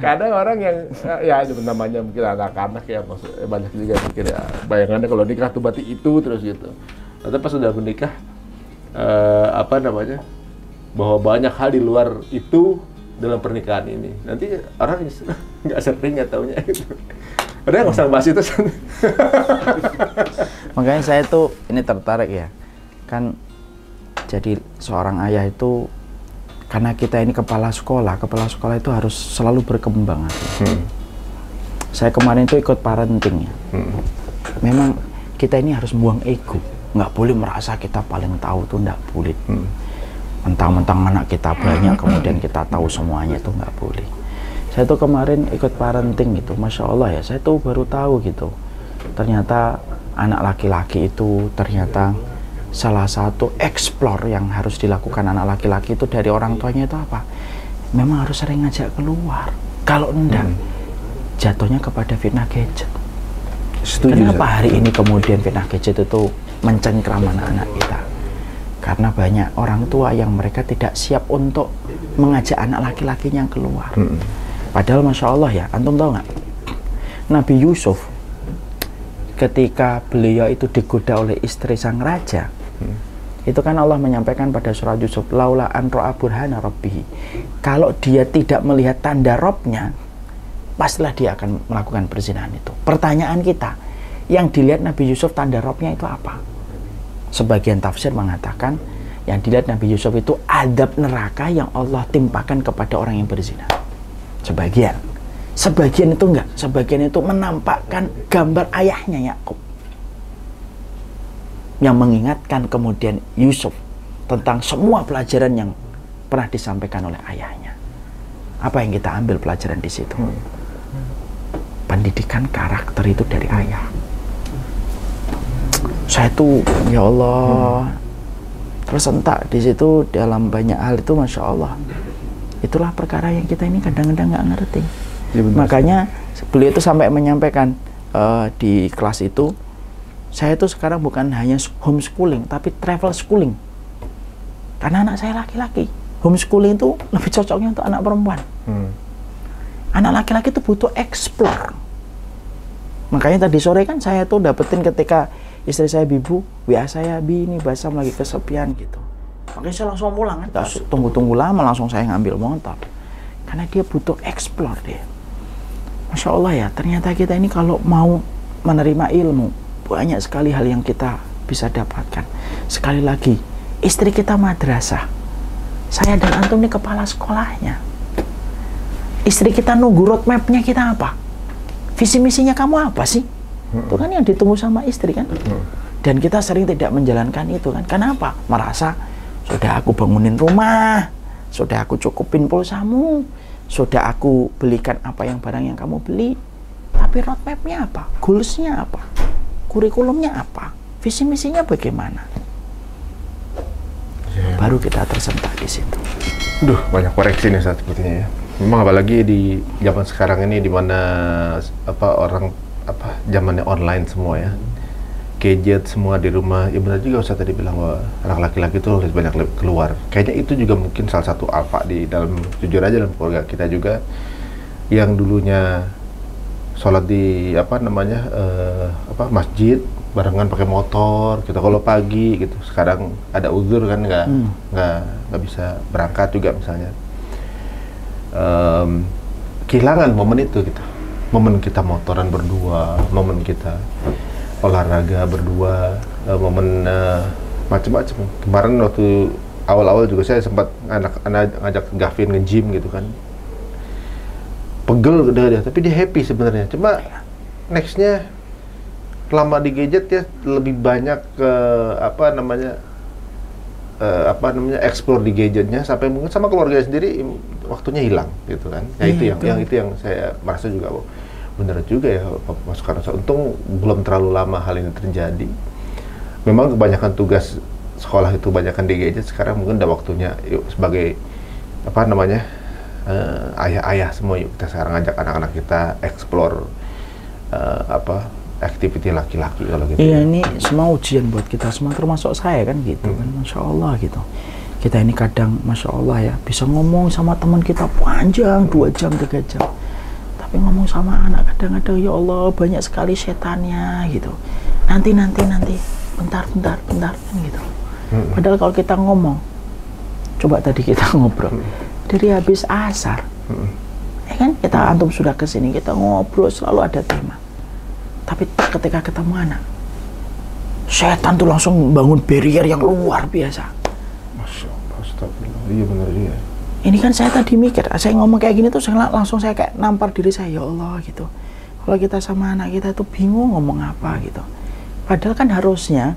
Kadang orang yang ya itu namanya mungkin anak-anak ya maksud eh, banyak juga mikir ya bayangannya kalau nikah tuh berarti itu terus gitu. Tapi pas sudah menikah eh, apa namanya? bahwa banyak hal di luar itu dalam pernikahan ini. Nanti orang nggak sering nggak taunya gitu. Padahal nggak usah bahas itu. Makanya saya tuh ini tertarik ya. Kan jadi seorang ayah itu karena kita ini kepala sekolah, kepala sekolah itu harus selalu berkembang. Hmm. Saya kemarin itu ikut parenting ya. Hmm. Memang kita ini harus buang ego. Nggak boleh merasa kita paling tahu tuh nggak boleh. Hmm. Mentang-mentang anak kita banyak, kemudian kita tahu semuanya itu nggak boleh. Saya tuh kemarin ikut parenting gitu, masya Allah ya, saya tuh baru tahu gitu. Ternyata anak laki-laki itu ternyata salah satu explore yang harus dilakukan anak laki-laki itu dari orang tuanya itu apa? Memang harus sering ngajak keluar. Kalau enggak, jatuhnya kepada fitnah gadget. Setuju. Kenapa hari ini kemudian fitnah gadget itu mencengkram anak-anak kita? Karena banyak orang tua yang mereka tidak siap untuk mengajak anak laki-lakinya keluar. Hmm. Padahal masya Allah ya, antum tahu nggak? Nabi Yusuf ketika beliau itu digoda oleh istri sang raja, itu kan Allah menyampaikan pada surat Yusuf, laula an ro'a burhana rabbihi. Kalau dia tidak melihat tanda robnya, pastilah dia akan melakukan perzinahan itu. Pertanyaan kita, yang dilihat Nabi Yusuf tanda robnya itu apa? Sebagian tafsir mengatakan yang dilihat Nabi Yusuf itu adab neraka yang Allah timpakan kepada orang yang berzina. Sebagian. Sebagian itu enggak. Sebagian itu menampakkan gambar ayahnya Yakub. Yang mengingatkan kemudian Yusuf tentang semua pelajaran yang pernah disampaikan oleh ayahnya. Apa yang kita ambil pelajaran di situ? Pendidikan karakter itu dari ayah. Saya tuh ya Allah tersentak di situ dalam banyak hal itu masya Allah. Itulah perkara yang kita ini kadang-kadang nggak ngerti. Ya, benar. Makanya beliau itu sampai menyampaikan eh, di kelas itu, saya itu sekarang bukan hanya homeschooling, tapi travel schooling. Karena anak saya laki-laki. Homeschooling itu lebih cocoknya untuk anak perempuan. Hmm. Anak laki-laki itu butuh explore. Makanya tadi sore kan saya tuh dapetin ketika istri saya bibu, WA saya, Bi ini basam lagi kesepian gitu. Makanya saya langsung pulang kan. Tunggu-tunggu lama langsung saya ngambil motor. Karena dia butuh explore dia. Masya Allah ya, ternyata kita ini kalau mau menerima ilmu, banyak sekali hal yang kita bisa dapatkan. Sekali lagi, istri kita madrasah. Saya dan antum ini kepala sekolahnya. Istri kita nunggu roadmapnya kita apa? Visi misinya kamu apa sih? Itu kan yang ditunggu sama istri kan. Dan kita sering tidak menjalankan itu kan. Kenapa? Merasa sudah aku bangunin rumah, sudah aku cukupin pulsamu, sudah aku belikan apa yang barang yang kamu beli. Tapi roadmapnya apa? Goalsnya apa? Kurikulumnya apa? Visi misinya bagaimana? Iya. Baru kita tersentak di situ. Duh, banyak koreksi nih saat sepertinya ya. Memang apalagi di zaman sekarang ini di mana apa orang apa zamannya online semua ya. Gadget semua di rumah. Ya benar juga Ustaz tadi bilang bahwa anak laki-laki tuh lebih banyak keluar. Kayaknya itu juga mungkin salah satu alfa di dalam jujur aja dalam keluarga kita juga yang dulunya sholat di apa namanya eh, apa masjid barengan pakai motor kita kalau pagi gitu sekarang ada uzur kan nggak Hmm. nggak nggak bisa berangkat juga misalnya Em, kehilangan momen itu gitu momen kita motoran berdua momen kita olahraga berdua eh, momen eh, macam-macam kemarin waktu awal-awal juga saya sempat anak anak ngajak Gavin nge-gym gitu kan. Pegel udah dia tapi dia happy sebenarnya. Cuma nextnya lama di gadget ya lebih banyak ke apa namanya eh, apa namanya explore di gadgetnya sampai mungkin sama keluarga sendiri waktunya hilang gitu kan. Ya Iya, itu yang betul. yang itu yang saya merasa juga oh, benar juga ya Mas Karno untung belum terlalu lama hal ini terjadi. Memang kebanyakan tugas sekolah itu kebanyakan di gadget. Sekarang mungkin udah waktunya yuk sebagai apa namanya eh, ayah-ayah semua yuk kita sekarang ngajak anak-anak kita explore eh, apa activity laki-laki kalau gitu Iya ya. ini semua ujian buat kita semua termasuk saya kan gitu kan. Masya Allah gitu. Kita ini kadang Masya Allah ya bisa ngomong sama teman kita panjang dua jam tiga jam tapi ngomong sama anak kadang-kadang ya Allah banyak sekali setannya gitu. Nanti nanti nanti bentar bentar bentar kan gitu padahal kalau kita ngomong coba tadi kita ngobrol dari habis asar Mm-mm. ya kan? Kita antum sudah ke sini kita ngobrol selalu ada tema. Tapi ketika ketemu anak setan tuh langsung bangun barrier yang luar biasa. Masya Allah, astagfirullah. Iya benar juga. Ini kan saya tadi mikir saya ngomong kayak gini tuh saya lang- langsung saya kayak nampar diri saya ya Allah gitu kalau kita sama anak kita tuh bingung ngomong apa gitu padahal kan harusnya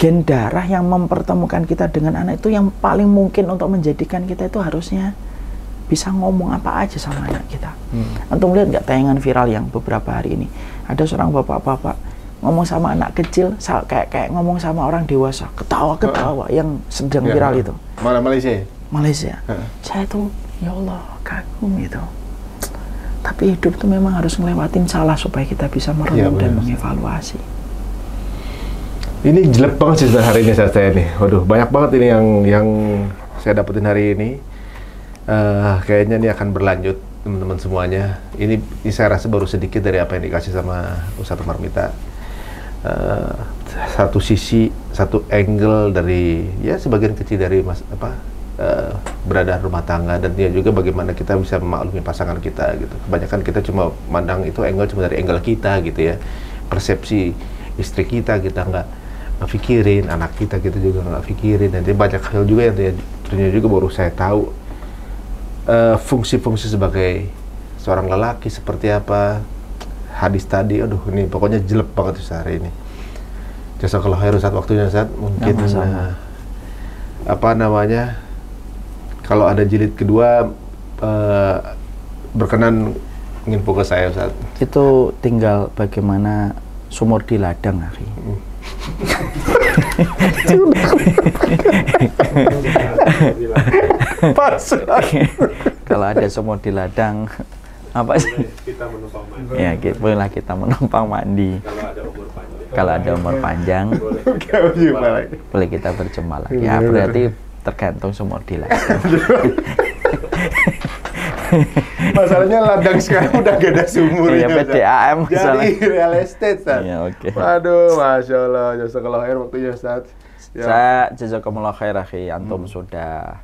gen darah yang mempertemukan kita dengan anak itu yang paling mungkin untuk menjadikan kita itu harusnya bisa ngomong apa aja sama anak kita Hmm. Antum lihat nggak tayangan viral yang beberapa hari ini? Ada seorang bapak-bapak ngomong sama anak kecil, kayak kayak ngomong sama orang dewasa, ketawa-ketawa yang sedang Ya, viral ha. itu. Mana Malaysia? Malaysia. Ha. Saya tuh, ya Allah, kagum gitu. Tapi hidup tuh memang harus ngelewatin salah supaya kita bisa merenung dan benar. mengevaluasi. Ini jelek banget sih hari ini saya, saya nih. Waduh, banyak banget ini yang yang saya dapetin hari ini. Eh, kayaknya ini akan berlanjut teman-teman semuanya. Ini, ini saya rasa baru sedikit dari apa yang dikasih sama Ustadz Umar Mita. Eh, satu sisi, satu angle dari ya sebagian kecil dari mas apa eh, berada rumah tangga dan dia juga bagaimana kita bisa memaklumi pasangan kita gitu. Kebanyakan kita cuma mandang itu angle cuma dari angle kita gitu ya. Persepsi istri kita kita nggak pikirin, anak kita kita juga nggak pikirin. Nanti banyak hal juga yang dia- ternyata juga baru saya tahu eh, fungsi-fungsi sebagai seorang lelaki seperti apa hadis tadi aduh ini pokoknya jelek banget Ustaz hari ini Jazakallah khair Ustaz waktunya Ustaz mungkin eh, apa namanya kalau ada jilid kedua eh, berkenan info ke saya Ustaz Itu tinggal bagaimana sumur di ladang, akhi. pas Kalau ada sumur di ladang, apa sih? kita menumpang mandi Ya, kita, bolehlah kita menumpang mandi. kalau ada umur panjang Kalau ada umur panjang, boleh kita berjumpa lagi. Ya, berarti tergantung sumur di. Masalahnya ladang sekarang udah gak ada sumurnya. Iya, Ustaz. PDAM Jadi real estate, Ustaz. Iya, oke. Waduh, Masya Allah. Jazakallah khair waktunya, Ustaz. Ya. Saya jazakumullah khair akhi, antum sudah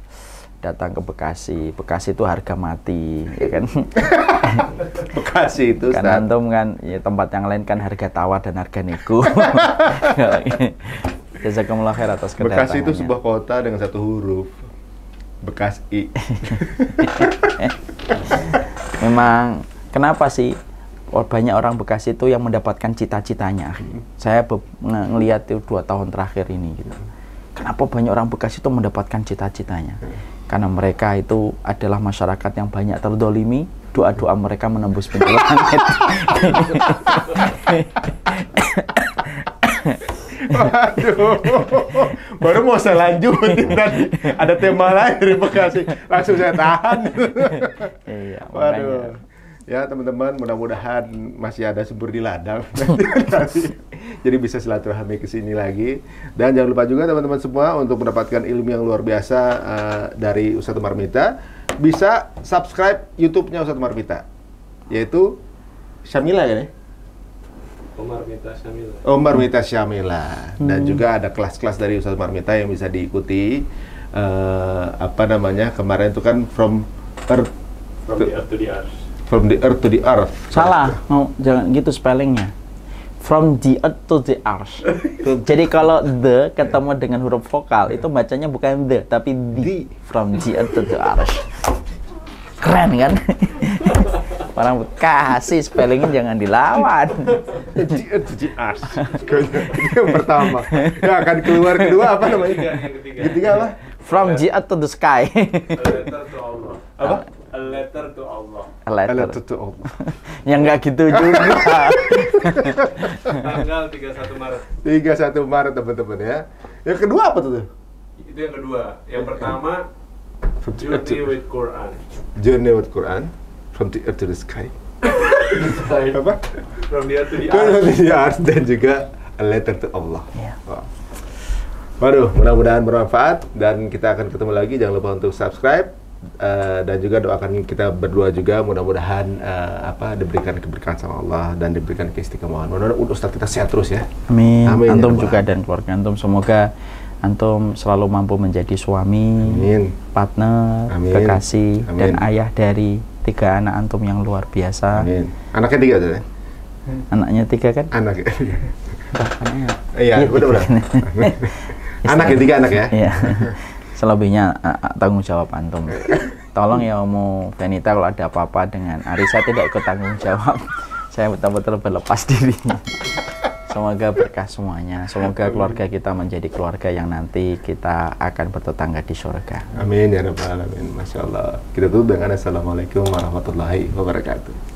datang ke Bekasi. Bekasi itu harga mati, ya kan? Bekasi itu kan antum kan ya, tempat yang lain kan harga tawar dan harga nego. Jazakumullah khair atas kedatangannya. Bekasi itu sebuah kota dengan satu huruf. Bekasi. Memang kenapa sih banyak orang Bekasi itu yang mendapatkan cita-citanya? Saya be- nge- ngelihat itu dua tahun terakhir ini gitu. Kenapa banyak orang Bekasi itu mendapatkan cita-citanya? Karena mereka itu adalah masyarakat yang banyak terdolimi, doa-doa mereka menembus pintu langit. Waduh, baru mau saya lanjutin tadi. Ada tema lain dari Bekasi, langsung saya tahan. iya, makanya. Waduh. Ya teman-teman, mudah-mudahan masih ada subur di ladang. Jadi bisa silaturahmi ke sini lagi. Dan jangan lupa juga teman-teman semua untuk mendapatkan ilmu yang luar biasa eh, dari Ustadz Marmita, bisa subscribe YouTube-nya Ustadz Marmita, yaitu Syamila ya nih? Omar Mita Syamila. Omar Mita Syamila dan juga ada kelas-kelas dari Ustadz Marmita yang bisa diikuti eh, apa namanya kemarin itu kan from earth From the earth to the earth. from the earth to the earth Salah, mau jangan gitu spellingnya. From the earth to the earth. Jadi kalau the ketemu dengan huruf vokal itu bacanya bukan the tapi the. From the earth to the earth. Keren kan? Orang Bekasi spellingnya jangan dilawan. to earth itu yang pertama yang akan keluar kedua apa namanya Ketiga, yang ketiga. ketiga apa From earth to the sky. A letter to Allah. Apa? A letter to Allah. A letter. Tutup Allah. Yang nggak gitu juga. Tanggal 31 Maret. 31 Maret teman-teman ya yang kedua apa tuh Itu yang kedua. Yang pertama Journey to with Quran. journey with Quran from the earth to the sky apa From the earth to the From earth. the earth dan juga a letter to Allah Iya. Wah. Waduh, mudah-mudahan bermanfaat dan kita akan ketemu lagi. Jangan lupa untuk subscribe eh, dan juga doakan kita berdua juga mudah-mudahan eh, apa diberikan keberkahan sama Allah dan diberikan keistiqomahan. Mudah-mudahan Ustaz kita sehat terus ya. Amin. Amin, ya Antum Rabbal juga dan keluarga antum semoga antum selalu mampu menjadi suami, Amin. partner, Amin. kekasih dan Amin. ayah dari tiga anak antum yang luar biasa. Amin. Anaknya tiga tuh ya? Anaknya tiga kan? Anak. Anaknya. Iya, udah udah. Anak tiga anak ya. Iya. Selebihnya tanggung jawab antum. Tolong ya Omo Venita kalau ada apa-apa dengan Arisa tidak ikut tanggung jawab. Saya betul-betul berlepas diri. Semoga berkah semuanya. Semoga keluarga kita menjadi keluarga yang nanti kita akan bertetangga di surga. Amin ya rabbal alamin. Masya Allah. Kita tutup dengan assalamualaikum warahmatullahi wabarakatuh.